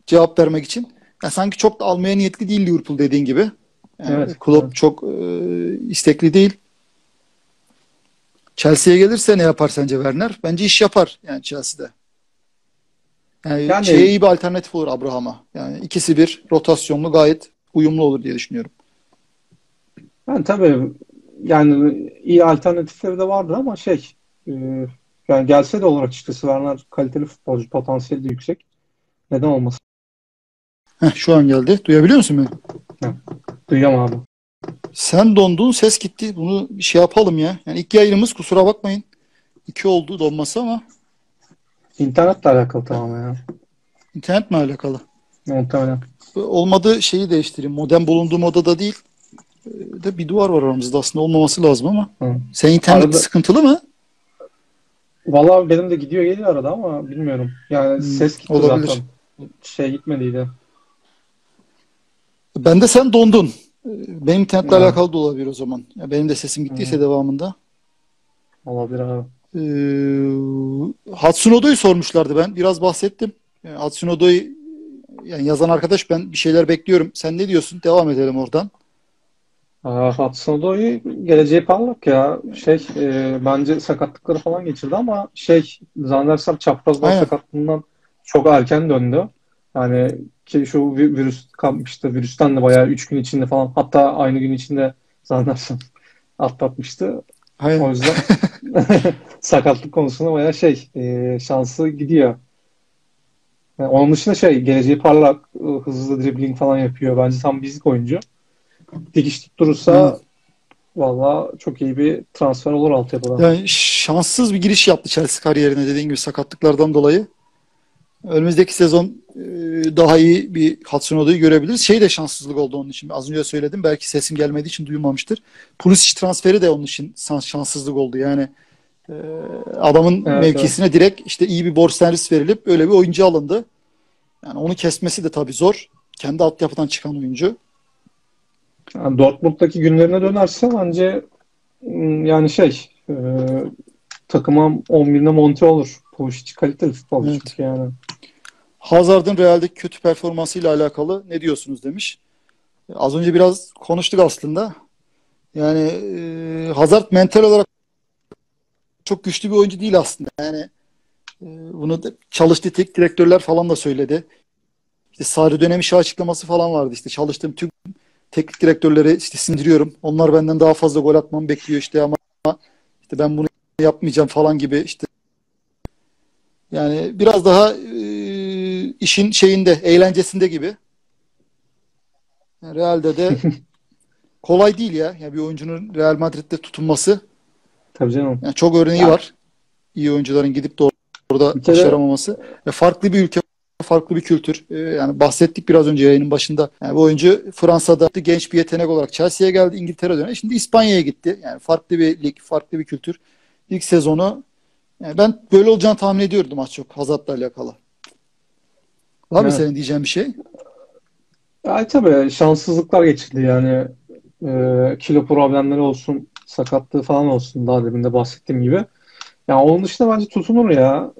cevap vermek için. Ya sanki çok da almaya niyetli değil Liverpool dediğin gibi. Yani evet. Klopp evet. çok e, istekli değil. Chelsea'ye gelirse ne yapar sence Werner? Bence iş yapar yani Chelsea'de. Yani, yani şeye iyi bir alternatif olur Abraham'a. Yani ikisi bir rotasyonlu gayet uyumlu olur diye düşünüyorum. Yani tabii yani iyi alternatifleri de vardır ama şey e, yani gelse de olur açıkçası Werner kaliteli futbolcu, potansiyeli de yüksek. Neden olmasın? Heh, şu an geldi. Duyabiliyor musun beni? Heh, duyuyorum abi. Sen dondun, ses gitti. Bunu bir şey yapalım ya. Yani ilk yayınımız kusura bakmayın. İki oldu donması ama. İnternetle alakalı tamamen ya. İnternet mi alakalı? Muhtemelen. Olmadı şeyi değiştireyim. Modem bulunduğum odada değil. Ee, de bir duvar var aramızda aslında olmaması lazım ama. Hı. Sen internet Arada... sıkıntılı mı? Vallahi benim de gidiyor geliyor arada ama bilmiyorum. Yani hmm, ses gitti olabilir. zaten. Şey gitmediydi. Ben de sen dondun. Benim internetle yani. alakalı da olabilir o zaman. Ya benim de sesim gittiyse hmm. devamında. Olabilir abi. Ee, Hatsunodo'yu sormuşlardı ben. Biraz bahsettim. Yani Hatsunodo'yu yani yazan arkadaş ben bir şeyler bekliyorum. Sen ne diyorsun? Devam edelim oradan. Hudson-Odoi geleceği parlak ya. Şey e, bence sakatlıkları falan geçirdi ama şey zannedersem çapraz bağ sakatlığından çok erken döndü. Yani ki şu virüs kapmıştı. Virüsten de bayağı 3 gün içinde falan hatta aynı gün içinde zannedersem atlatmıştı. Aynen. O yüzden sakatlık konusunda bayağı şey e, şansı gidiyor. Yani onun dışında şey geleceği parlak hızlı dribbling falan yapıyor. Bence tam bizlik oyuncu dikiş tutturursa evet. valla çok iyi bir transfer olur altyapıdan. Yani şanssız bir giriş yaptı Chelsea kariyerine dediğin gibi sakatlıklardan dolayı. Önümüzdeki sezon e, daha iyi bir Hudson görebiliriz. Şey de şanssızlık oldu onun için. Az önce söyledim. Belki sesim gelmediği için duyulmamıştır. Pulisic transferi de onun için şanssızlık oldu. Yani e, adamın evet, mevkisine evet. direkt işte iyi bir borç servis verilip öyle bir oyuncu alındı. Yani onu kesmesi de tabii zor. Kendi altyapıdan çıkan oyuncu. Yani Dortmund'daki günlerine dönerse bence ıı, yani şey e, takıma 11'ine monte olur. Pulisic kaliteli futbolcu evet. çünkü yani. Hazard'ın Real'deki kötü performansıyla alakalı ne diyorsunuz demiş. Az önce biraz konuştuk aslında. Yani e, Hazard mental olarak çok güçlü bir oyuncu değil aslında. Yani e, bunu da çalıştığı tek direktörler falan da söyledi. İşte Sarı dönemi şey açıklaması falan vardı. İşte çalıştığım tüm teknik direktörleri işte sindiriyorum. Onlar benden daha fazla gol atmamı bekliyor işte ama işte ben bunu yapmayacağım falan gibi işte yani biraz daha e, işin şeyinde, eğlencesinde gibi. Yani Real'de de kolay değil ya. Yani bir oyuncunun Real Madrid'de tutunması. Tabii canım. Yani çok örneği ya. var. İyi oyuncuların gidip de orada başaramaması. Ve farklı bir ülke farklı bir kültür. Ee, yani bahsettik biraz önce yayının başında. Yani bu oyuncu Fransa'da genç bir yetenek olarak Chelsea'ye geldi, İngiltere döneminde. Şimdi İspanya'ya gitti. Yani farklı bir lig, farklı bir kültür. İlk sezonu yani ben böyle olacağını tahmin ediyordum az çok Hazard'la alakalı. Var mı senin diyeceğin bir şey? Ya tabii şanssızlıklar geçirdi yani e, kilo problemleri olsun, sakatlığı falan olsun daha demin de bahsettiğim gibi. Yani onun dışında bence tutunur ya.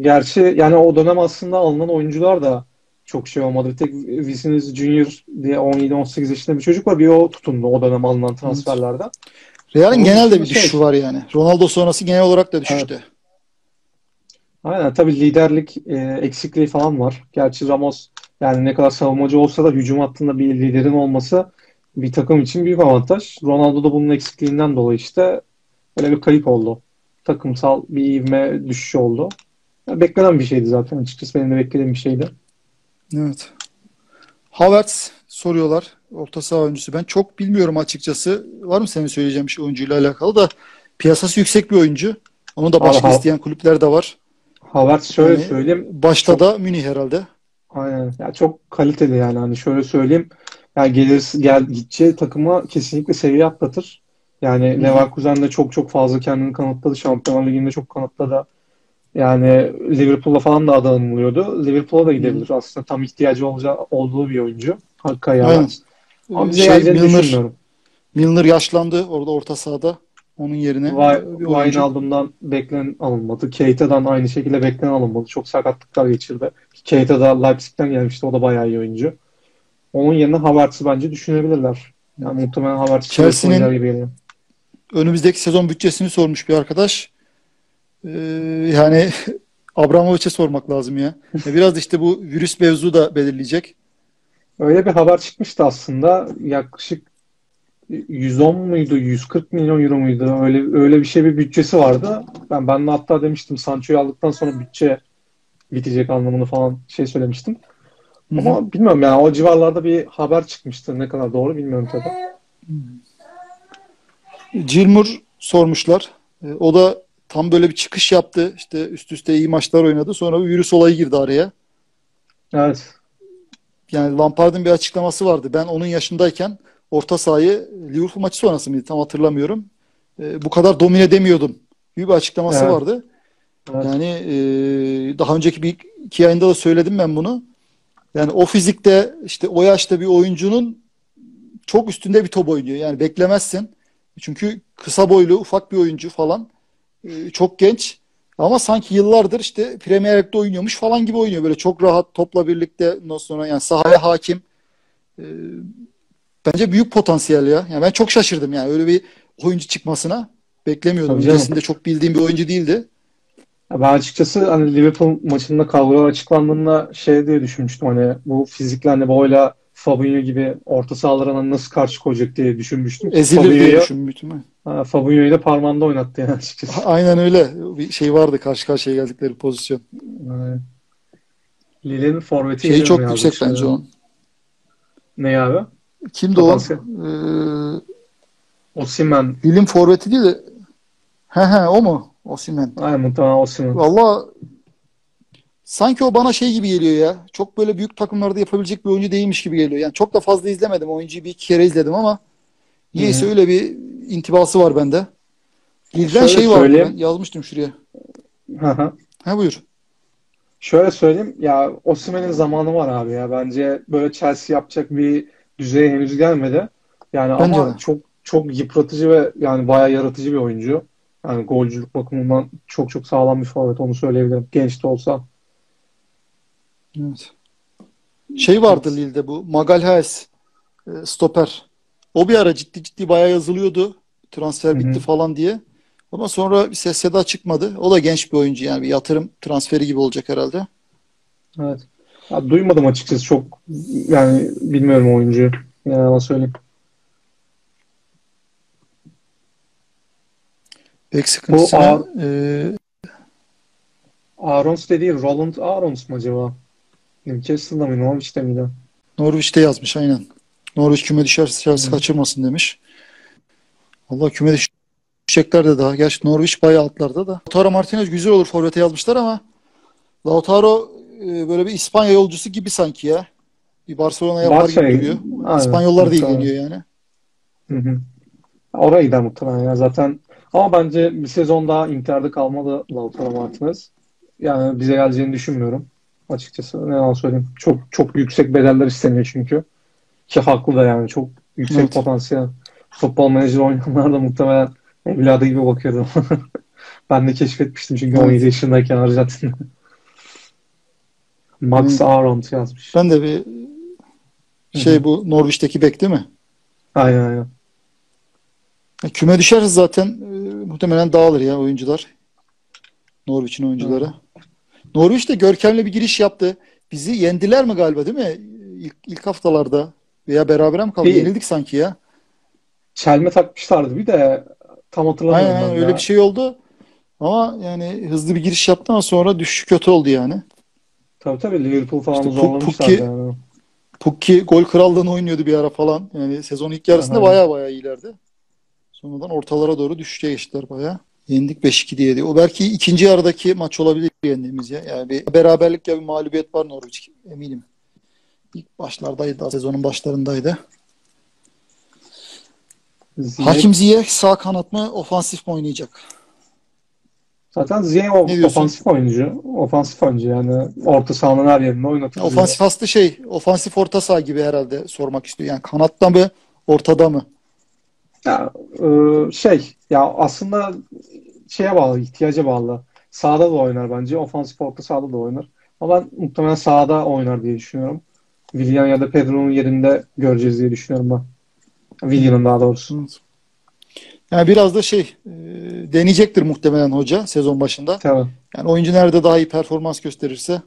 Gerçi yani o dönem aslında alınan oyuncular da çok şey olmadı. Bir tek Vinicius Junior diye 17-18 yaşında bir çocuk var. Bir o tutundu o dönem alınan transferlerden. Real'in genelde bir şey, düşüşü var yani. Ronaldo sonrası genel olarak da düşüştü. Evet. Aynen tabii liderlik e, eksikliği falan var. Gerçi Ramos yani ne kadar savunmacı olsa da hücum hattında bir liderin olması bir takım için büyük avantaj. Ronaldo da bunun eksikliğinden dolayı işte böyle bir kayıp oldu. Takımsal bir ivme düşüşü oldu. Yani beklenen bir şeydi zaten açıkçası. Benim de beklediğim bir şeydi. Evet. Havertz soruyorlar. Orta saha oyuncusu. Ben çok bilmiyorum açıkçası. Var mı senin söyleyeceğin bir şey oyuncuyla alakalı da piyasası yüksek bir oyuncu. Onu da başka Abi, isteyen kulüpler de var. Havertz şöyle yani, söyleyeyim. Başta çok, da Münih herhalde. Aynen. Ya çok kaliteli yani. Hani şöyle söyleyeyim. yani gelir gel gideceği takıma kesinlikle seviye atlatır. Yani Hı. Leverkusen de çok çok fazla kendini kanıtladı. Şampiyonlar Ligi'nde çok kanıtladı. Yani Liverpool'a falan da adı anılıyordu. Liverpool'a da gidebilir. Hı. Aslında tam ihtiyacı olacağı, olduğu bir oyuncu. Hakkı ayağı. Ama bize şey, Milner, Milner yaşlandı orada orta sahada. Onun yerine Wijnaldum'dan beklenen alınmadı. Keita'dan aynı şekilde beklenen alınmadı. Çok sakatlıklar geçirdi. Keita da Leipzig'ten gelmişti. O da bayağı iyi oyuncu. Onun yerine Havertz'i bence düşünebilirler. Yani muhtemelen Havertz Chelsea'nin önümüzdeki sezon bütçesini sormuş bir arkadaş. Ee, yani Abramovich'e sormak lazım ya. Biraz işte bu virüs mevzu da belirleyecek. Öyle bir haber çıkmıştı aslında. Yaklaşık 110 muydu, 140 milyon euro muydu? Öyle öyle bir şey bir bütçesi vardı. Ben ben de hatta demiştim Sancho'yu aldıktan sonra bütçe bitecek anlamını falan şey söylemiştim. Ama Hı-hı. bilmiyorum yani o civarlarda bir haber çıkmıştı. Ne kadar doğru bilmiyorum tabii. Cilmur sormuşlar. E, o da tam böyle bir çıkış yaptı. İşte üst üste iyi maçlar oynadı. Sonra bir virüs olayı girdi araya. Evet. Yani Lampard'ın bir açıklaması vardı. Ben onun yaşındayken orta sahayı Liverpool maçı sonrası mıydı tam hatırlamıyorum. E, bu kadar domine edemiyordum. Bir açıklaması evet. vardı. Evet. Yani e, daha önceki bir iki yayında da söyledim ben bunu. Yani o fizikte işte o yaşta bir oyuncunun çok üstünde bir top oynuyor. Yani beklemezsin. Çünkü kısa boylu ufak bir oyuncu falan. E, çok genç. Ama sanki yıllardır işte Premier Lig'de oynuyormuş falan gibi oynuyor. Böyle çok rahat topla birlikte ondan sonra yani sahaya hakim. E, bence büyük potansiyel ya. Yani ben çok şaşırdım yani öyle bir oyuncu çıkmasına. Beklemiyordum. Öncesinde çok bildiğim bir oyuncu değildi. Ben açıkçası hani Liverpool maçında kadrolar açıklandığında şey diye düşünmüştüm hani bu fizikle hani boyla Fabinho gibi orta sahalarına nasıl karşı koyacak diye düşünmüştüm. Ezilir diye düşünmüştüm. Fabinho'yu da parmağında oynattı yani açıkçası. Aynen öyle. Bir şey vardı karşı karşıya geldikleri pozisyon. Evet. Lille'nin forveti şey çok yüksek bence onun. Ne abi? Kimdi o? Ee, Osimen. Lille'in forveti değil de he he o mu? Osimen. Aynen muhtemelen Osimen. Valla sanki o bana şey gibi geliyor ya. Çok böyle büyük takımlarda yapabilecek bir oyuncu değilmiş gibi geliyor. Yani çok da fazla izlemedim. Oyuncuyu bir iki kere izledim ama niyeyse öyle bir intibası var bende. Lille'den şey var. Ben yazmıştım şuraya. Hı Ha buyur. Şöyle söyleyeyim ya Osimhen'in zamanı var abi ya. Bence böyle Chelsea yapacak bir düzeye henüz gelmedi. Yani Bence ama de. çok çok yıpratıcı ve yani bayağı yaratıcı bir oyuncu. Yani golcülük bakımından çok çok sağlam bir forvet onu söyleyebilirim. Genç de olsa. Evet. Şey vardı Lille'de bu Magalhaes e, stoper. O bir ara ciddi ciddi bayağı yazılıyordu. Transfer bitti Hı-hı. falan diye. Ama sonra bir ses seda çıkmadı. O da genç bir oyuncu yani bir yatırım transferi gibi olacak herhalde. Evet. Ya, duymadım açıkçası çok yani bilmiyorum oyuncuyu. Yani söyleyeyim. Pek sıkıntısına e... Arons dediği Roland Arons mu acaba? Newcastle'da mı? Norwich'te miydi? Norwich'te yazmış aynen. Norwich küme düşerse Chelsea hmm. kaçırmasın demiş. Allah küme düşecekler de daha. Gerçi Norwich bayağı altlarda da. Lautaro Martinez güzel olur forvete yazmışlar ama Lautaro e, böyle bir İspanya yolcusu gibi sanki ya. Bir Barcelona yapar gibi duruyor. İspanyollar da ilgileniyor yani. Hı hı. Orayı da muhtemelen ya zaten ama bence bir sezon daha Inter'de kalmalı Lautaro Martinez. Yani bize geleceğini düşünmüyorum. Açıkçası ne yalan söyleyeyim. Çok çok yüksek bedeller isteniyor çünkü. Ki haklı da yani. Çok yüksek evet. potansiyel. Futbol menajer oynayanlar da muhtemelen evladı gibi bakıyordu. ben de keşfetmiştim çünkü evet. 17 yaşındayken Arjantin'de. Max Aront yazmış. Ben de bir şey Hı-hı. bu Norwich'teki bek değil mi? Aynen aynen. Küme düşerse zaten e, muhtemelen dağılır ya oyuncular. Norwich'in oyuncuları. Hı. Norwich de görkemli bir giriş yaptı. Bizi yendiler mi galiba değil mi? İlk, ilk haftalarda veya beraber mi kaldı? Bir, Yenildik sanki ya. Çelme takmışlardı bir de tam hatırlamıyorum. Aynen öyle ya. bir şey oldu. Ama yani hızlı bir giriş yaptı ama sonra düşüş kötü oldu yani. Tabii tabii Liverpool falan işte zorlamışlar Pukki, yani. Pukki gol krallığını oynuyordu bir ara falan. Yani sezon ilk yarısında baya baya iyilerdi. Sonradan ortalara doğru düşüşe geçtiler baya. Yendik 5-2 diye diyor. O belki ikinci yarıdaki maç olabilir yendiğimiz ya. Yani bir beraberlik ya bir mağlubiyet var Norwich eminim. İlk başlardaydı. Sezonun başlarındaydı. Ziye... Hakim Ziye sağ kanat mı ofansif mi oynayacak? Zaten Ziye o, ofansif oyuncu. Ofansif oyuncu yani orta sahanın her yerinde oynatır. Ofansif hasta şey, ofansif orta saha gibi herhalde sormak istiyor. Yani kanatta mı, ortada mı? Ya, e, şey, ya aslında şeye bağlı, ihtiyaca bağlı. Sağda da oynar bence. Ofansif orta sahada da oynar. Ama ben muhtemelen sağda oynar diye düşünüyorum. Willian ya da Pedro'nun yerinde göreceğiz diye düşünüyorum ben. Willian'ın daha doğrusu. Yani biraz da şey e, deneyecektir muhtemelen hoca sezon başında. Tamam. Yani oyuncu nerede daha iyi performans gösterirse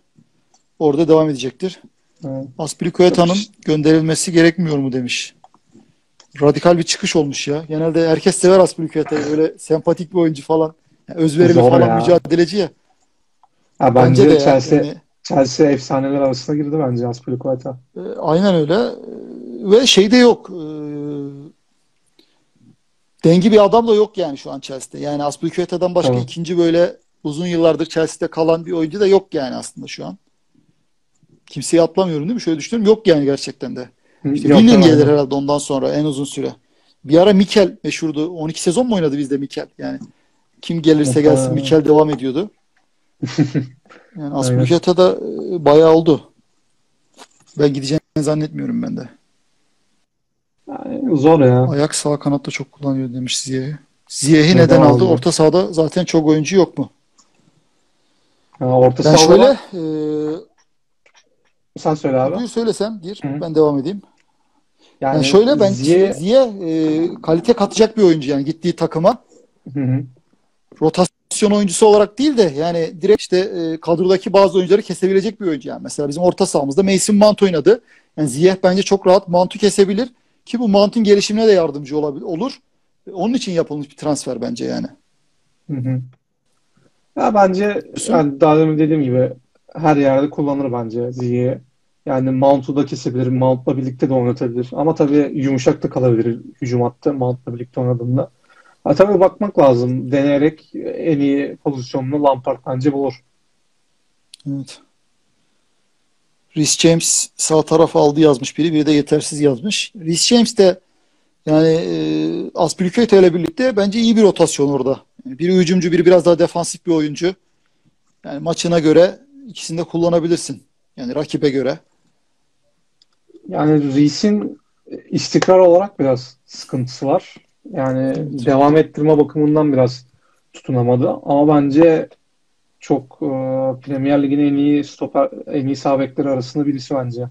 orada devam edecektir. Evet. Aspilicueta'nın gönderilmesi gerekmiyor mu demiş. Radikal bir çıkış olmuş ya. Genelde herkes sever Aspilicueta'yı. Böyle sempatik bir oyuncu falan. Yani özverili Zor falan ya. mücadeleci ya. ya bence, bence de Chelsea, yani. Chelsea efsaneler arasında girdi bence Aspilicueta. E, aynen öyle. E, ve şey de yok. E, dengi bir adam da yok yani şu an Chelsea'de. Yani Aspilicueta'dan başka tamam. ikinci böyle uzun yıllardır Chelsea'de kalan bir oyuncu da yok yani aslında şu an. Kimseyi atlamıyorum değil mi? Şöyle düşünüyorum. Yok yani gerçekten de. İşte William gelir herhalde ondan sonra en uzun süre. Bir ara Mikel meşhurdu. 12 sezon mu oynadı bizde Mikel? Yani kim gelirse gelsin Mikel devam ediyordu. Yani Aspilicueta da e, bayağı oldu. Ben gideceğini zannetmiyorum ben de. Yani zor ya. Ayak sağ kanatta çok kullanıyor demiş Ziyeh'i. Ziyeh'i neden, aldı? aldı? Orta sahada zaten çok oyuncu yok mu? Ha, orta ben şöyle e, sen söyle abi. Buyur söylesem bir Hı-hı. ben devam edeyim. Yani, yani şöyle ben Ziye, Ziye e, kalite katacak bir oyuncu yani gittiği takıma. Hı-hı. Rotasyon oyuncusu olarak değil de yani direkt işte e, kadrodaki bazı oyuncuları kesebilecek bir oyuncu yani. Mesela bizim orta sahamızda Mason Mount oynadı. Yani Ziyeh bence çok rahat Mount'u kesebilir. Ki bu Mount'un gelişimine de yardımcı olabilir, olur. Onun için yapılmış bir transfer bence yani. Hı hı. Ya bence yani daha demin dediğim gibi her yerde kullanır bence Ziye. Yani Mount'u da kesebilir. Mount'la birlikte de oynatabilir. Ama tabii yumuşak da kalabilir hücum hattı Mount'la birlikte oynadığında. Ha, tabii bakmak lazım. Deneyerek en iyi pozisyonunu Lampard bence bulur. Evet. Rhys James sağ taraf aldı yazmış biri. Biri de yetersiz yazmış. Rhys James de yani e, Aspilicueta ile birlikte bence iyi bir rotasyon orada. Yani biri hücumcu, biri biraz daha defansif bir oyuncu. Yani maçına göre ikisini de kullanabilirsin. Yani rakibe göre. Yani Reis'in istikrar olarak biraz sıkıntısı var. Yani evet. devam ettirme bakımından biraz tutunamadı. Ama bence çok e, Premier Lig'in en iyi stoper, en iyi sağ bekleri arasında birisi bence.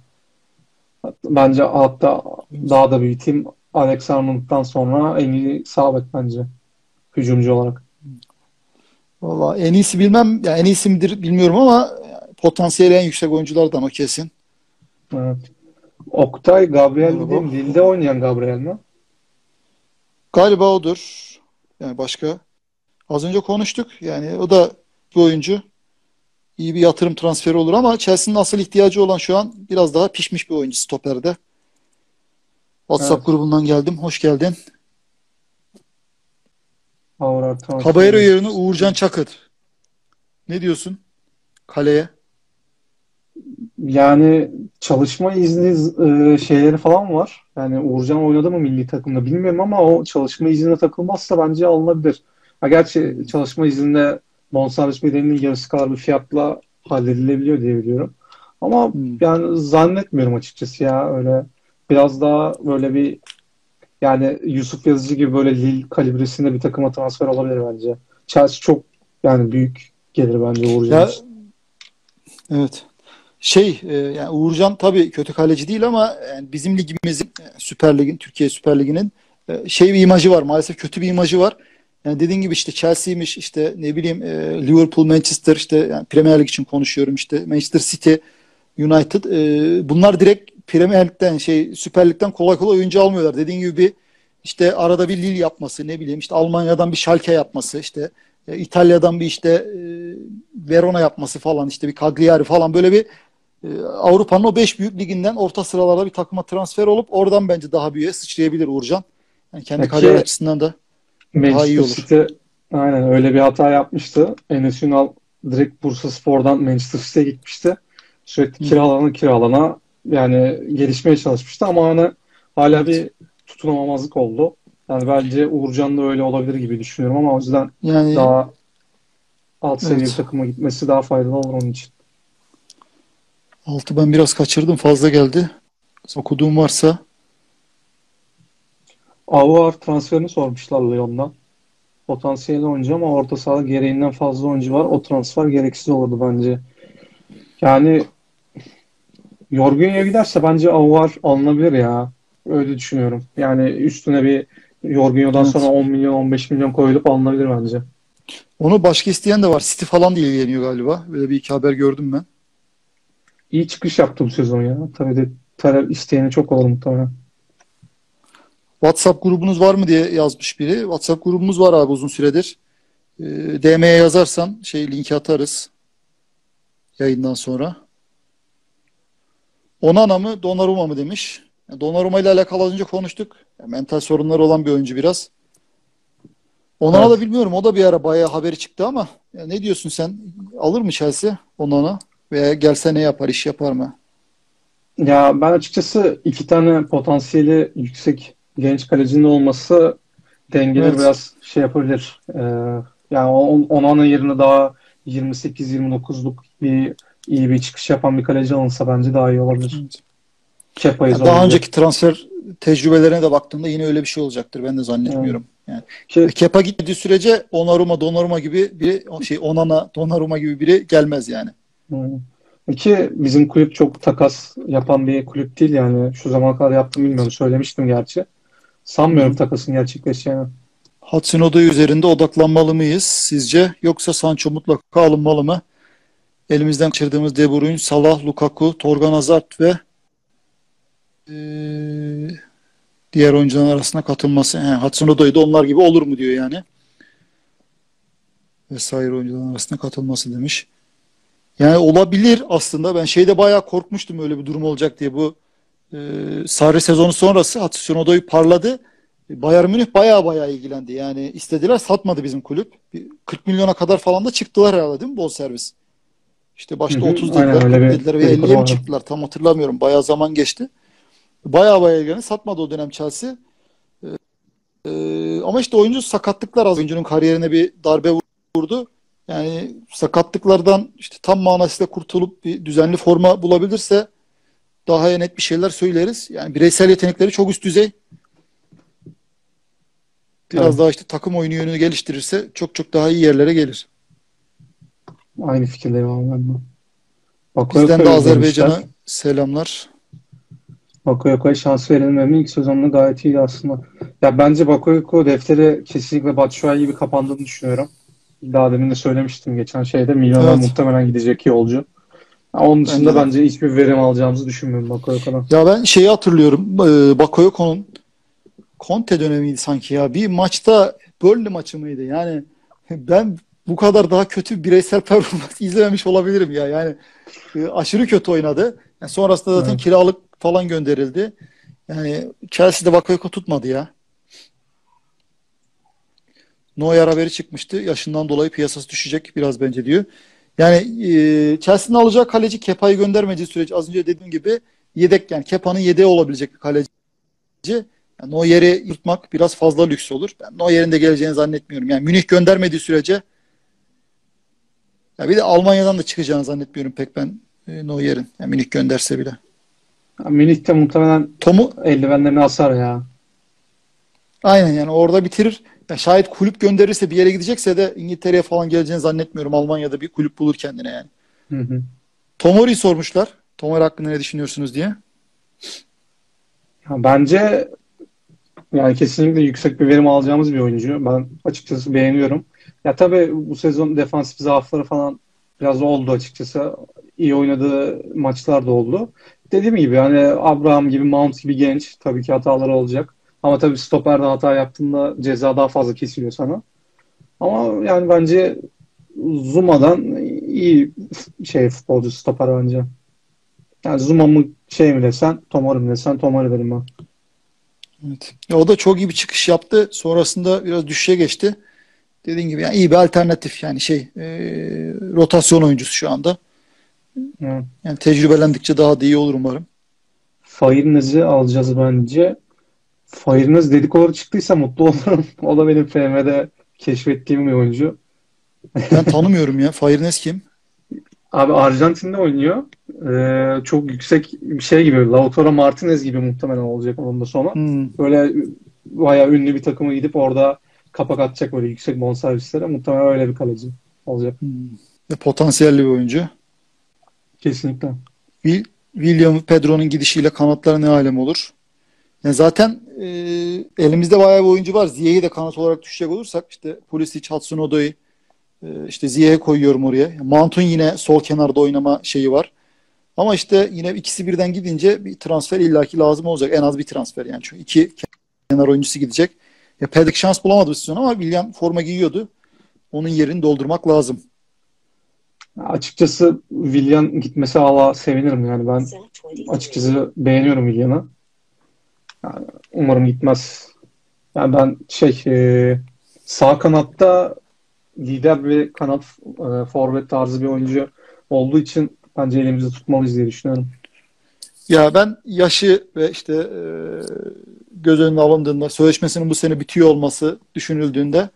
Bence hatta daha da büyüteyim. Alex Arnold'dan sonra en iyi sağ bek bence. Hücumcu olarak. Valla en iyisi bilmem. Yani en iyisi midir bilmiyorum ama potansiyeli en yüksek oyunculardan o kesin. Evet. Oktay Gabriel değil mi? Lille'de oynayan Gabriel mi? Galiba odur. Yani başka. Az önce konuştuk. Yani o da bir oyuncu. İyi bir yatırım transferi olur ama Chelsea'nin asıl ihtiyacı olan şu an biraz daha pişmiş bir oyuncu stoperde. WhatsApp evet. grubundan geldim. Hoş geldin. Caballero yerine Uğurcan Çakır. Ne diyorsun? Kaleye. Yani çalışma izni e, şeyleri falan var. Yani Uğurcan oynadı mı milli takımda bilmiyorum ama o çalışma iznine takılmazsa bence alınabilir. Ha, gerçi çalışma izninde bonservis bedelinin yarısı kadar bir fiyatla halledilebiliyor diye biliyorum. Ama hmm. yani zannetmiyorum açıkçası ya öyle biraz daha böyle bir yani Yusuf Yazıcı gibi böyle Lille kalibresinde bir takıma transfer olabilir bence. Chelsea çok yani büyük gelir bence Uğurcan için. Evet. Şey e, yani Uğurcan tabii kötü kaleci değil ama yani bizim ligimizin e, Süper Lig'in Türkiye Süper Ligi'nin e, şey bir imajı var. Maalesef kötü bir imajı var. Yani dediğin gibi işte Chelsea'ymiş işte ne bileyim Liverpool, Manchester işte yani Premier Lig için konuşuyorum işte Manchester City, United bunlar direkt Premier Lig'den şey Süper Lig'den kolay kolay oyuncu almıyorlar. Dediğin gibi bir işte arada bir Lille yapması ne bileyim işte Almanya'dan bir Schalke yapması işte İtalya'dan bir işte Verona yapması falan işte bir Cagliari falan böyle bir Avrupa'nın o 5 büyük liginden orta sıralarda bir takıma transfer olup oradan bence daha büyüğe sıçrayabilir Uğurcan. Yani kendi kariyer açısından da daha iyi olur. City aynen öyle bir hata yapmıştı. Enes Ünal direkt Bursa Spor'dan Manchester City'ye gitmişti. Sürekli kiralana kiralana yani gelişmeye çalışmıştı ama hani hala bir tutunamamazlık oldu. Yani bence Uğurcan da öyle olabilir gibi düşünüyorum ama o yüzden yani, daha alt seviye evet. takıma gitmesi daha faydalı olur onun için. Altı ben biraz kaçırdım. Fazla geldi. Okuduğum varsa. Avuar transferini sormuşlar Lyon'dan. Potansiyelli oyuncu ama orta sahada gereğinden fazla oyuncu var. O transfer gereksiz olurdu bence. Yani Yorgun'a giderse bence Avuar alınabilir ya. Öyle düşünüyorum. Yani üstüne bir Jorginho'dan evet. sonra 10 milyon 15 milyon koyulup alınabilir bence. Onu başka isteyen de var. City falan da ilgileniyor galiba. Böyle bir iki haber gördüm ben. İyi çıkış yaptı bu sezon ya. Tabii de talep isteyeni çok olur muhtemelen. WhatsApp grubunuz var mı diye yazmış biri. WhatsApp grubumuz var abi uzun süredir. E, ee, DM'ye yazarsan şey linki atarız yayından sonra. Onana mı Donnarumma mı demiş. Donnarumma ile alakalı az önce konuştuk. mental sorunları olan bir oyuncu biraz. Onana evet. da bilmiyorum. O da bir ara bayağı haberi çıktı ama ya ne diyorsun sen? Alır mı Chelsea Onana? Veya gelse ne yapar? iş yapar mı? Ya ben açıkçası iki tane potansiyeli yüksek genç kalecinin olması dengeleri evet. biraz şey yapabilir. Ee, yani Onana yerine daha 28-29'luk bir iyi bir çıkış yapan bir kaleci alınsa bence daha iyi olabilir. Evet. Kepa'yı yani daha önceki transfer tecrübelerine de baktığında yine öyle bir şey olacaktır. Ben de zannetmiyorum. Yani şey, Kepa gittiği sürece Onaruma, Donaruma gibi bir şey Onana, Donaruma gibi biri gelmez yani. Ki bizim kulüp çok takas yapan bir kulüp değil yani. Şu zamana kadar yaptım bilmiyorum. Söylemiştim gerçi. Sanmıyorum takasın gerçekleşeceğini. Hudson Odoi üzerinde odaklanmalı mıyız sizce? Yoksa Sancho mutlaka alınmalı mı? Elimizden kaçırdığımız De Bruyne, Salah, Lukaku, Torgan Hazard ve e, diğer oyuncuların arasına katılması. He, Hudson Odoi da onlar gibi olur mu diyor yani. Vesaire oyuncuların arasına katılması demiş. Yani olabilir aslında. Ben şeyde bayağı korkmuştum öyle bir durum olacak diye. Bu e, Sarri sezonu sonrası Hudson Odoi parladı. Bayern Münih bayağı bayağı ilgilendi. Yani istediler satmadı bizim kulüp. 40 milyona kadar falan da çıktılar herhalde değil mi bol servis? İşte başta hı hı, 30 dediler, 40 dediler ve 50'ye mi çıktılar? Tam hatırlamıyorum. Bayağı zaman geçti. Bayağı bayağı ilgilendi. Satmadı o dönem Chelsea. Ee, ama işte oyuncu sakatlıklar az. Oyuncunun kariyerine bir darbe vurdu. Yani sakatlıklardan işte tam manasıyla kurtulup bir düzenli forma bulabilirse daha net bir şeyler söyleriz. Yani bireysel yetenekleri çok üst düzey. Biraz evet. daha işte takım oyunu yönünü geliştirirse çok çok daha iyi yerlere gelir. Aynı fikirdeyim abi ben de. Bizden de Azerbaycan'a selamlar. Bakayoka'ya şans verilmemi ilk sezonunda gayet iyi aslında. Ya bence Bakayoko defteri kesinlikle Batshuayi gibi kapandığını düşünüyorum. Daha demin de söylemiştim geçen şeyde milyona evet. muhtemelen gidecek yolcu. Onun dışında bence, bence hiçbir verim alacağımızı düşünmüyorum Bakayoko'dan. Ya ben şeyi hatırlıyorum. E, Bakayoko'nun Conte dönemiydi sanki ya. Bir maçta Burnley maçı mıydı? Yani ben bu kadar daha kötü bireysel performans izlememiş olabilirim ya. Yani e, aşırı kötü oynadı. Yani sonrasında zaten evet. kiralık falan gönderildi. Yani Chelsea'de Bakayoko tutmadı ya. Neuer haberi çıkmıştı. Yaşından dolayı piyasası düşecek biraz bence diyor. Yani e, Chelsea'nin alacağı kaleci Kepa'yı göndermediği sürece az önce dediğim gibi yedek yani Kepa'nın yedeği olabilecek bir kaleci. Yani Neuer'i yırtmak biraz fazla lüks olur. Ben Neuer'in de geleceğini zannetmiyorum. Yani Münih göndermediği sürece ya bir de Almanya'dan da çıkacağını zannetmiyorum pek ben e, Neuer'in. Yani Münih gönderse bile. Ya, Münih de muhtemelen Tom'u eldivenlerini asar ya. Aynen yani orada bitirir. Ya şayet kulüp gönderirse bir yere gidecekse de İngiltere'ye falan geleceğini zannetmiyorum. Almanya'da bir kulüp bulur kendine yani. Hı hı. Tomori'yi sormuşlar. Tomori hakkında ne düşünüyorsunuz diye. Ya bence yani kesinlikle yüksek bir verim alacağımız bir oyuncu. Ben açıkçası beğeniyorum. Ya tabii bu sezon defansif zaafları falan biraz oldu açıkçası. İyi oynadığı maçlar da oldu. Dediğim gibi yani Abraham gibi, Mount gibi genç. Tabii ki hataları olacak. Ama tabii stoperde hata yaptığında ceza daha fazla kesiliyor sana. Ama yani bence Zuma'dan iyi şey futbolcu stoper bence. Yani Zuma mı şey mi desen, Tomori mi desen, Tomori derim ben. Evet. Ya o da çok iyi bir çıkış yaptı. Sonrasında biraz düşüşe geçti. Dediğin gibi yani iyi bir alternatif yani şey e, rotasyon oyuncusu şu anda. Evet. Yani tecrübelendikçe daha da iyi olur umarım. Fairinez'i alacağız bence. Fairinez dedikoları çıktıysa mutlu olurum. o da benim FM'de keşfettiğim bir oyuncu. Ben tanımıyorum ya. Fairinez kim? Abi Arjantin'de oynuyor. Ee, çok yüksek bir şey gibi. Lautaro Martinez gibi muhtemelen olacak onun da sonu. Hmm. Böyle bayağı ünlü bir takıma gidip orada kapak atacak böyle yüksek bonservislere. Muhtemelen öyle bir kaleci olacak. Hmm. Potansiyelli bir oyuncu. Kesinlikle. William Pedro'nun gidişiyle kanatlar ne alem olur? Yani zaten e, elimizde bayağı bir oyuncu var. Ziye'yi de kanat olarak düşecek olursak işte Pulisic, Hudson-Odoi e, işte Ziye'ye koyuyorum oraya. Mount'un yine sol kenarda oynama şeyi var. Ama işte yine ikisi birden gidince bir transfer illaki lazım olacak. En az bir transfer yani. Çünkü iki kenar oyuncusu gidecek. Ya Pedrik şans bulamadı bu sezon ama William forma giyiyordu. Onun yerini doldurmak lazım. Açıkçası Willian gitmesi hala sevinirim yani ben açıkçası beğeniyorum Willian'ı. Yani umarım gitmez. Yani ben şey e, sağ kanatta lider bir kanat e, forvet tarzı bir oyuncu olduğu için bence elimizde tutmalıyız diye düşünüyorum. Ya ben yaşı ve işte e, göz önüne alındığında sözleşmesinin bu sene bitiyor olması düşünüldüğünde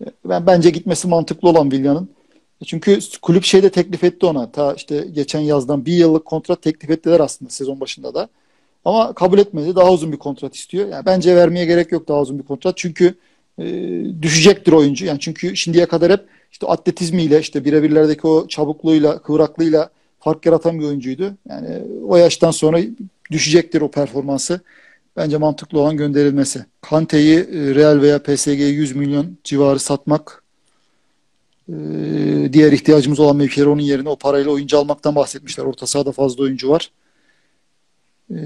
e, ben bence gitmesi mantıklı olan Willian'ın. Çünkü kulüp şeyde teklif etti ona. Ta işte geçen yazdan bir yıllık kontrat teklif ettiler aslında sezon başında da. Ama kabul etmedi. Daha uzun bir kontrat istiyor. Yani bence vermeye gerek yok daha uzun bir kontrat. Çünkü e, düşecektir oyuncu. Yani çünkü şimdiye kadar hep işte atletizmiyle işte birebirlerdeki o çabukluğuyla, kıvraklığıyla fark yaratan bir oyuncuydu. Yani o yaştan sonra düşecektir o performansı. Bence mantıklı olan gönderilmesi. Kante'yi e, Real veya PSG'ye 100 milyon civarı satmak e, diğer ihtiyacımız olan mevkileri onun yerine o parayla oyuncu almaktan bahsetmişler. Orta sahada fazla oyuncu var. E,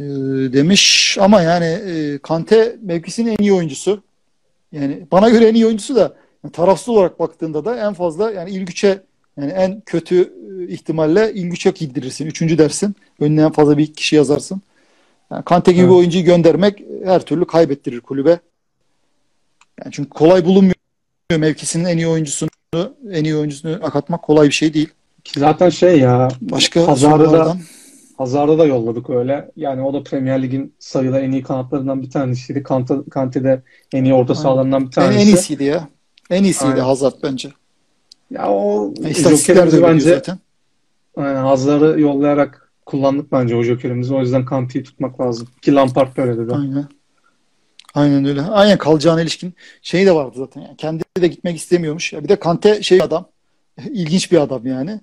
demiş ama yani Kante mevkisinin en iyi oyuncusu. Yani bana göre en iyi oyuncusu da yani tarafsız olarak baktığında da en fazla yani İlgüç'e yani en kötü ihtimalle İlgüç'e giydirirsin. Üçüncü dersin. Önüne en fazla bir kişi yazarsın. Yani Kante gibi evet. bir oyuncuyu göndermek her türlü kaybettirir kulübe. Yani çünkü kolay bulunmuyor. Mevkisinin en iyi oyuncusunu en iyi oyuncusunu akatmak kolay bir şey değil. Zaten şey ya başka Hazar'da da Hazar'da da yolladık öyle. Yani o da Premier Lig'in sayıda en iyi kanatlarından bir tanesiydi. Kante, Kante de en iyi orta sahalarından bir tanesi. En, en iyisiydi ya. En iyisiydi Aynen. Hazard bence. Ya o yani Joker'imizi bence zaten. Yani Hazar'ı yollayarak kullandık bence o jokerimizi. O yüzden Kante'yi tutmak lazım. Ki Lampard böyle dedi. Aynen. Aynen öyle. Aynen kalacağına ilişkin şey de vardı zaten. Yani kendi de gitmek istemiyormuş. Ya bir de Kante şey adam. ilginç bir adam yani.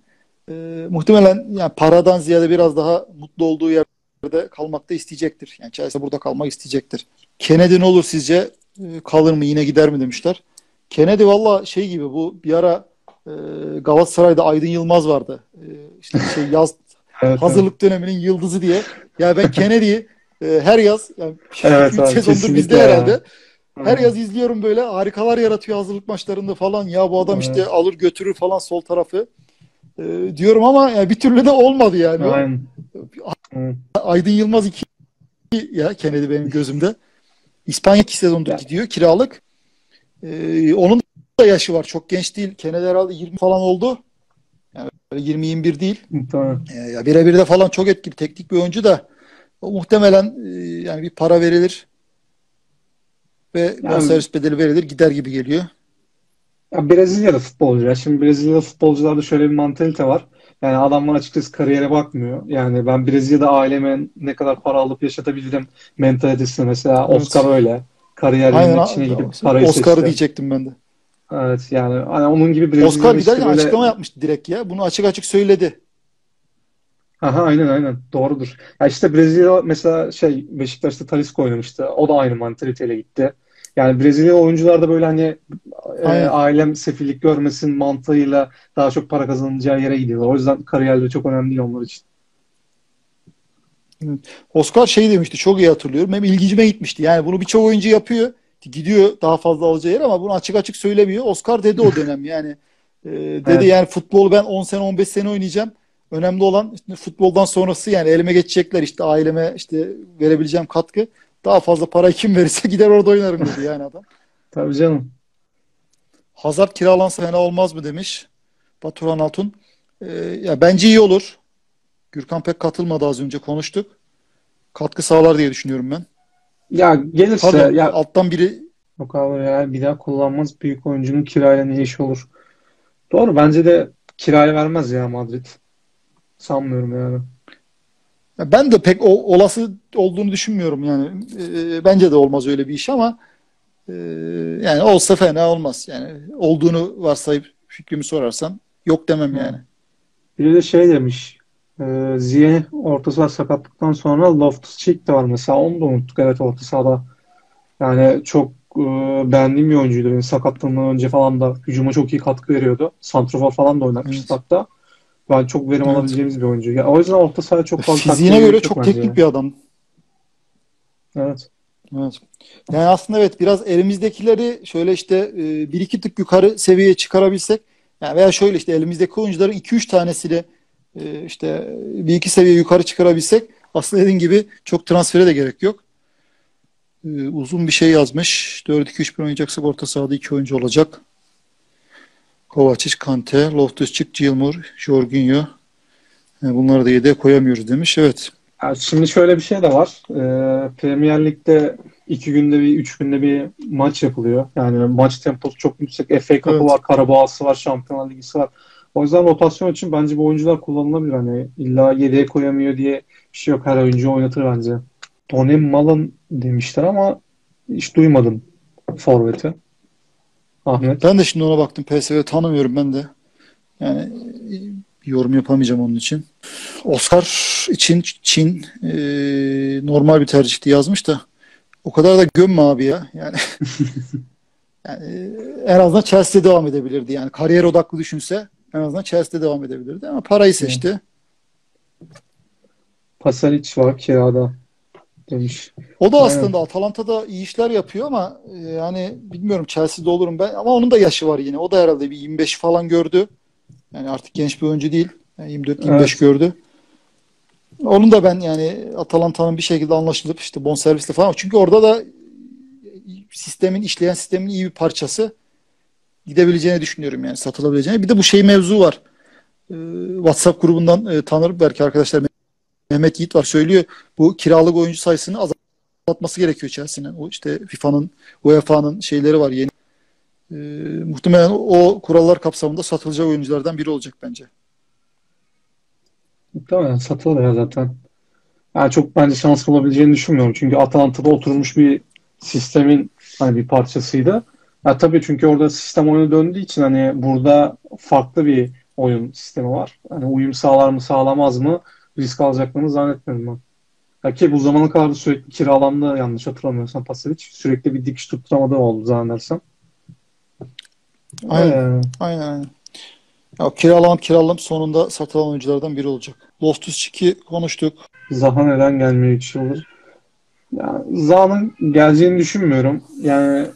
Ee, muhtemelen yani paradan ziyade biraz daha mutlu olduğu yerde kalmak da isteyecektir. Yani Chelsea burada kalmak isteyecektir. Kennedy ne olur sizce? Ee, kalır mı yine gider mi demişler. Kennedy valla şey gibi bu bir ara e, Galatasaray'da Aydın Yılmaz vardı. E, işte şey yaz Evet, hazırlık evet. döneminin yıldızı diye. Ya ben Kennedy'yi e, her yaz yani evet, abi, sezondur bizde ya. herhalde. Her yaz izliyorum böyle harikalar yaratıyor hazırlık maçlarında falan. Ya bu adam evet. işte alır götürür falan sol tarafı. E, diyorum ama yani bir türlü de olmadı yani. Aynen. Aydın Yılmaz 2 ya Kennedy benim gözümde. İspanya 2 sezondur ya. gidiyor kiralık. E, onun da yaşı var. Çok genç değil. Kennedy herhalde 20 falan oldu. Yani 20-21 değil. Tamam. E, ya birebir de falan çok etkili teknik bir oyuncu da o muhtemelen e, yani bir para verilir ve yani, bonservis bedeli verilir gider gibi geliyor. Ya Brezilya'da futbolcu. Ya. Şimdi Brezilya'da futbolcularda şöyle bir mantalite var. Yani adamlar açıkçası kariyere bakmıyor. Yani ben Brezilya'da aileme ne kadar para alıp yaşatabilirim mentalitesine mesela evet. Oscar öyle. Kariyerinin içine gidip parayı Oscar'ı seçti. diyecektim ben de. Evet yani hani onun gibi Brezilya Oscar bir de böyle... açıklama yapmıştı direkt ya. Bunu açık açık söyledi. Aha aynen aynen doğrudur. Ya işte Brezilya mesela şey Beşiktaş'ta Talisca oynamıştı. O da aynı mantaliteyle gitti. Yani Brezilya oyuncular da böyle hani e, ailem sefillik görmesin mantığıyla daha çok para kazanacağı yere gidiyorlar. O yüzden kariyerleri çok önemli değil onlar için. Oscar şey demişti çok iyi hatırlıyorum. Hem ilgicime gitmişti. Yani bunu birçok oyuncu yapıyor gidiyor daha fazla alacağı yer ama bunu açık açık söylemiyor. Oscar dedi o dönem yani. E, dedi evet. yani futbolu ben 10 sene 15 sene oynayacağım. Önemli olan işte futboldan sonrası yani elime geçecekler işte aileme işte verebileceğim katkı. Daha fazla para kim verirse gider orada oynarım dedi yani adam. Tabii canım. Hazard kiralansa fena olmaz mı demiş Batuhan Altun. Ee, ya bence iyi olur. Gürkan pek katılmadı az önce konuştuk. katkı sağlar diye düşünüyorum ben. Ya gelirse Pardon, ya alttan biri yok abi ya bir daha kullanmaz büyük oyuncunun kirayla ne işi olur. Doğru bence de kiraya vermez ya Madrid. Sanmıyorum yani. Ben de pek o, olası olduğunu düşünmüyorum yani. E, bence de olmaz öyle bir iş ama e, yani olsa fena olmaz. Yani olduğunu varsayıp fikrimi sorarsan yok demem yani. Biri de şey demiş. E, Ziyeh orta saha sakatlıktan sonra Loftus-Cheek de var mesela. Onu da unuttuk evet orta sahada. Yani çok e, beğendiğim bir oyuncuydu. Benim sakatlığımdan önce falan da hücuma çok iyi katkı veriyordu. Santrofor falan da oynatmıştı Evet. hatta. Ben çok verim Evet. alabileceğimiz bir oyuncu. Ya, o yüzden orta sahaya çok fazla Fiziğine göre çok teknik ya. bir adam. Evet. Evet. Yani aslında evet biraz elimizdekileri şöyle işte e, bir iki tık yukarı seviyeye çıkarabilsek yani veya şöyle işte elimizdeki oyuncuların 2-3 tanesini e, işte bir iki seviye yukarı çıkarabilsek aslında dediğin gibi çok transfere de gerek yok. E, uzun bir şey yazmış. 4-2-3-1 oynayacaksak orta sahada iki oyuncu olacak. Kovacic, Kante, Loftus-Cheek, Gilmour, Jorginho. E, bunları da yedeğe koyamıyoruz demiş. Evet. Şimdi şöyle bir şey de var. Ee, Premier Lig'de iki günde bir, üç günde bir maç yapılıyor. Yani maç temposu çok yüksek. FA Cup'ı Evet. var, Karabağ'sı var, Şampiyonlar Ligi'si var. O yüzden rotasyon için bence bu oyuncular kullanılabilir. Hani illa yedeğe koyamıyor diye bir şey yok. Her oyuncu oynatır bence. Tony Malın demişler ama hiç duymadım forveti. Ahmet. Ben de şimdi ona baktım. PSV tanımıyorum ben de. Yani e, yorum yapamayacağım onun için. Oscar için Çin e, normal bir tercihti yazmış da o kadar da gömme abi ya. Yani, yani e, en azından Chelsea'de devam edebilirdi. Yani kariyer odaklı düşünse en azından Chelsea'de devam edebilirdi ama parayı seçti. Pasalic var kirada demiş. O da Aynen. aslında Atalanta'da iyi işler yapıyor ama e, yani bilmiyorum Chelsea'de olurum ben ama onun da yaşı var yine. O da herhalde bir 25 falan gördü. Yani artık genç bir oyuncu değil. Yani 24-25 Evet. gördü. Onun da ben yani Atalanta'nın bir şekilde anlaşılıp işte bonservisle falan çünkü orada da sistemin işleyen sistemin iyi bir parçası gidebileceğini düşünüyorum yani satılabileceğini. Bir de bu şey mevzu var. Ee, WhatsApp grubundan e, tanır belki arkadaşlar Mehmet Yiğit var söylüyor. Bu kiralık oyuncu sayısını azaltması gerekiyor Chelsea'nin. O işte FIFA'nın, UEFA'nın şeyleri var yeni. Ee, muhtemelen o kurallar kapsamında satılacak oyunculardan biri olacak bence. Muhtemelen satılır ya zaten. Yani çok bence şanslı olabileceğini düşünmüyorum. Çünkü Atalanta'da oturmuş bir sistemin hani bir parçasıydı. Ya tabii çünkü orada sistem oyunu döndüğü için hani burada farklı bir oyun sistemi var. Hani uyum sağlar mı sağlamaz mı risk alacaklarını zannetmiyorum ben. Ya ki bu zamana kadar da sürekli kiralandı yanlış hatırlamıyorsam Pasalic. Sürekli bir dikiş tutturamadığı oldu zannedersem. Aynen. Ee, Aynen aynen. Ya, kiralanıp kiralanıp sonunda satılan oyunculardan biri olacak. Loftus-Cheek'i konuştuk. Zaha neden gelmiyor 3 yıldır? Ya Zaha'nın geleceğini düşünmüyorum. Yani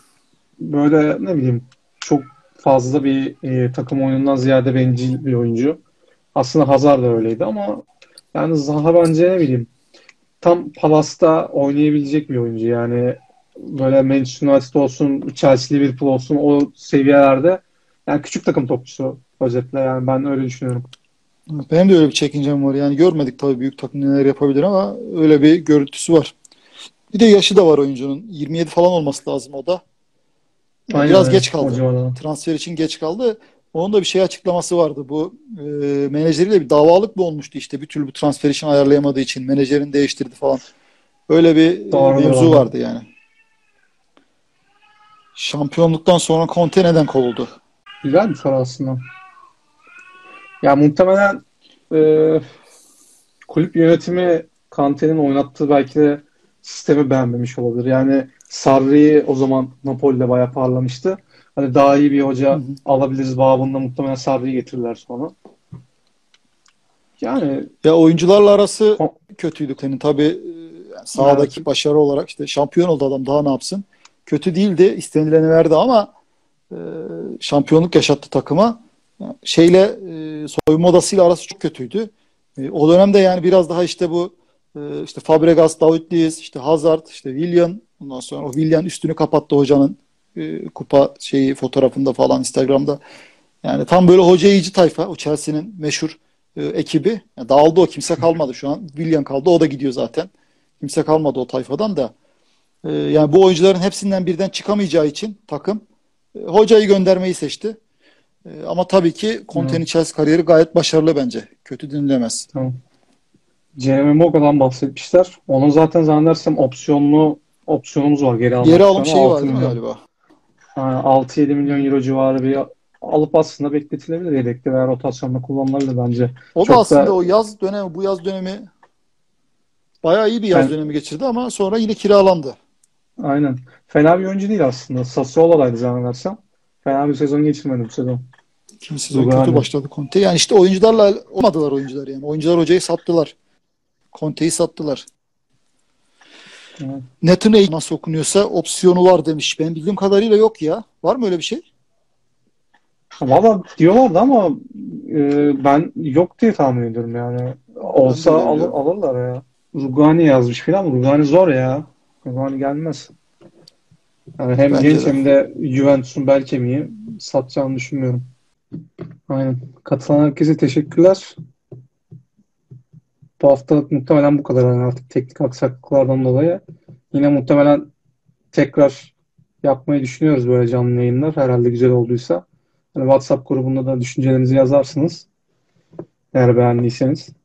böyle ne bileyim çok fazla bir e, takım oyunundan ziyade bencil bir oyuncu. Aslında Hazard da öyleydi ama yani Zaha bence ne bileyim tam Palas'ta oynayabilecek bir oyuncu. Yani böyle Manchester United olsun, Chelsea, Liverpool olsun o seviyelerde yani küçük takım topçusu özetle yani ben öyle düşünüyorum. Benim de öyle bir çekincem var. Yani görmedik tabii büyük takım neler yapabilir ama öyle bir görüntüsü var. Bir de yaşı da var oyuncunun. 27 falan olması lazım o da. Aynen biraz öyle. geç kaldı. Transfer için geç kaldı. Onun da bir şey açıklaması vardı. Bu e, menajeriyle bir davalık mı olmuştu işte bir türlü bu transfer için ayarlayamadığı için menajerini değiştirdi falan. Öyle bir e, Doğru, mevzu doğru. vardı yani. Şampiyonluktan sonra Conte neden kovuldu? Güzel bir soru aslında. Ya muhtemelen e, kulüp yönetimi Kante'nin oynattığı belki de sistemi beğenmemiş olabilir. Yani Sarri'yi o zaman Napoli'de bayağı parlamıştı. Hani daha iyi bir hoca Hı hı. alabiliriz babında muhtemelen Sarri'yi getirirler sonra. Yani Ya oyuncularla arası O- kötüydü senin tabii e, yani sahadaki Evet. başarı olarak işte şampiyon oldu adam daha ne yapsın? Kötü değildi, istenileni verdi ama e, şampiyonluk yaşattı takıma. Yani şeyle e, soyunma odasıyla arası çok kötüydü. E, o dönemde yani biraz daha işte bu e, işte Fabregas, David Luiz, işte Hazard, işte Willian ondan sonra o Willian üstünü kapattı hocanın e, kupa şeyi fotoğrafında falan Instagram'da. Yani tam böyle hoca yiyici tayfa o Chelsea'nin meşhur e, ekibi. Yani dağıldı o kimse kalmadı şu an. Willian kaldı o da gidiyor zaten. Kimse kalmadı o tayfadan da. E, yani bu oyuncuların hepsinden birden çıkamayacağı için takım e, hocayı göndermeyi seçti. E, ama tabii ki Conte'nin Chelsea kariyeri gayet başarılı bence. Kötü denilemez. Tamam. Jeremy Moga'dan bahsetmişler. Onun zaten zannedersem opsiyonlu opsiyonumuz var. Geri, Geri alım şeyi var değil mi galiba? 6-7 milyon euro civarı bir alıp aslında bekletilebilir yedekte veya rotasyonda kullanılabilir bence. O Çok da aslında da... o yaz dönemi, bu yaz dönemi bayağı iyi bir yaz ben... dönemi geçirdi ama sonra yine kiralandı. Aynen. Fena bir oyuncu değil aslında. Sassuolo'daydı zannedersem. Fena bir sezon geçirmedi bu sezon. Kim sezon kötü başladı Conte. Yani işte oyuncularla olmadılar oyuncular yani. Oyuncular hocayı sattılar. Conte'yi sattılar. Evet. Ake nasıl okunuyorsa opsiyonu var demiş. Ben bildiğim kadarıyla yok ya. Var mı öyle bir şey? Valla diyorlardı ama e, ben yok diye tahmin ediyorum yani. Olsa alır, alırlar ya. Rugani yazmış filan. Rugani zor ya. Rugani gelmez. Yani hem Bence genç de. hem de Juventus'un bel kemiği satacağını düşünmüyorum. Aynen. Katılan herkese teşekkürler. Bu haftalık muhtemelen bu kadar yani artık teknik aksaklıklardan dolayı. Yine muhtemelen tekrar yapmayı düşünüyoruz böyle canlı yayınlar. Herhalde güzel olduysa. Hani WhatsApp grubunda da düşüncelerinizi yazarsınız. Eğer beğendiyseniz.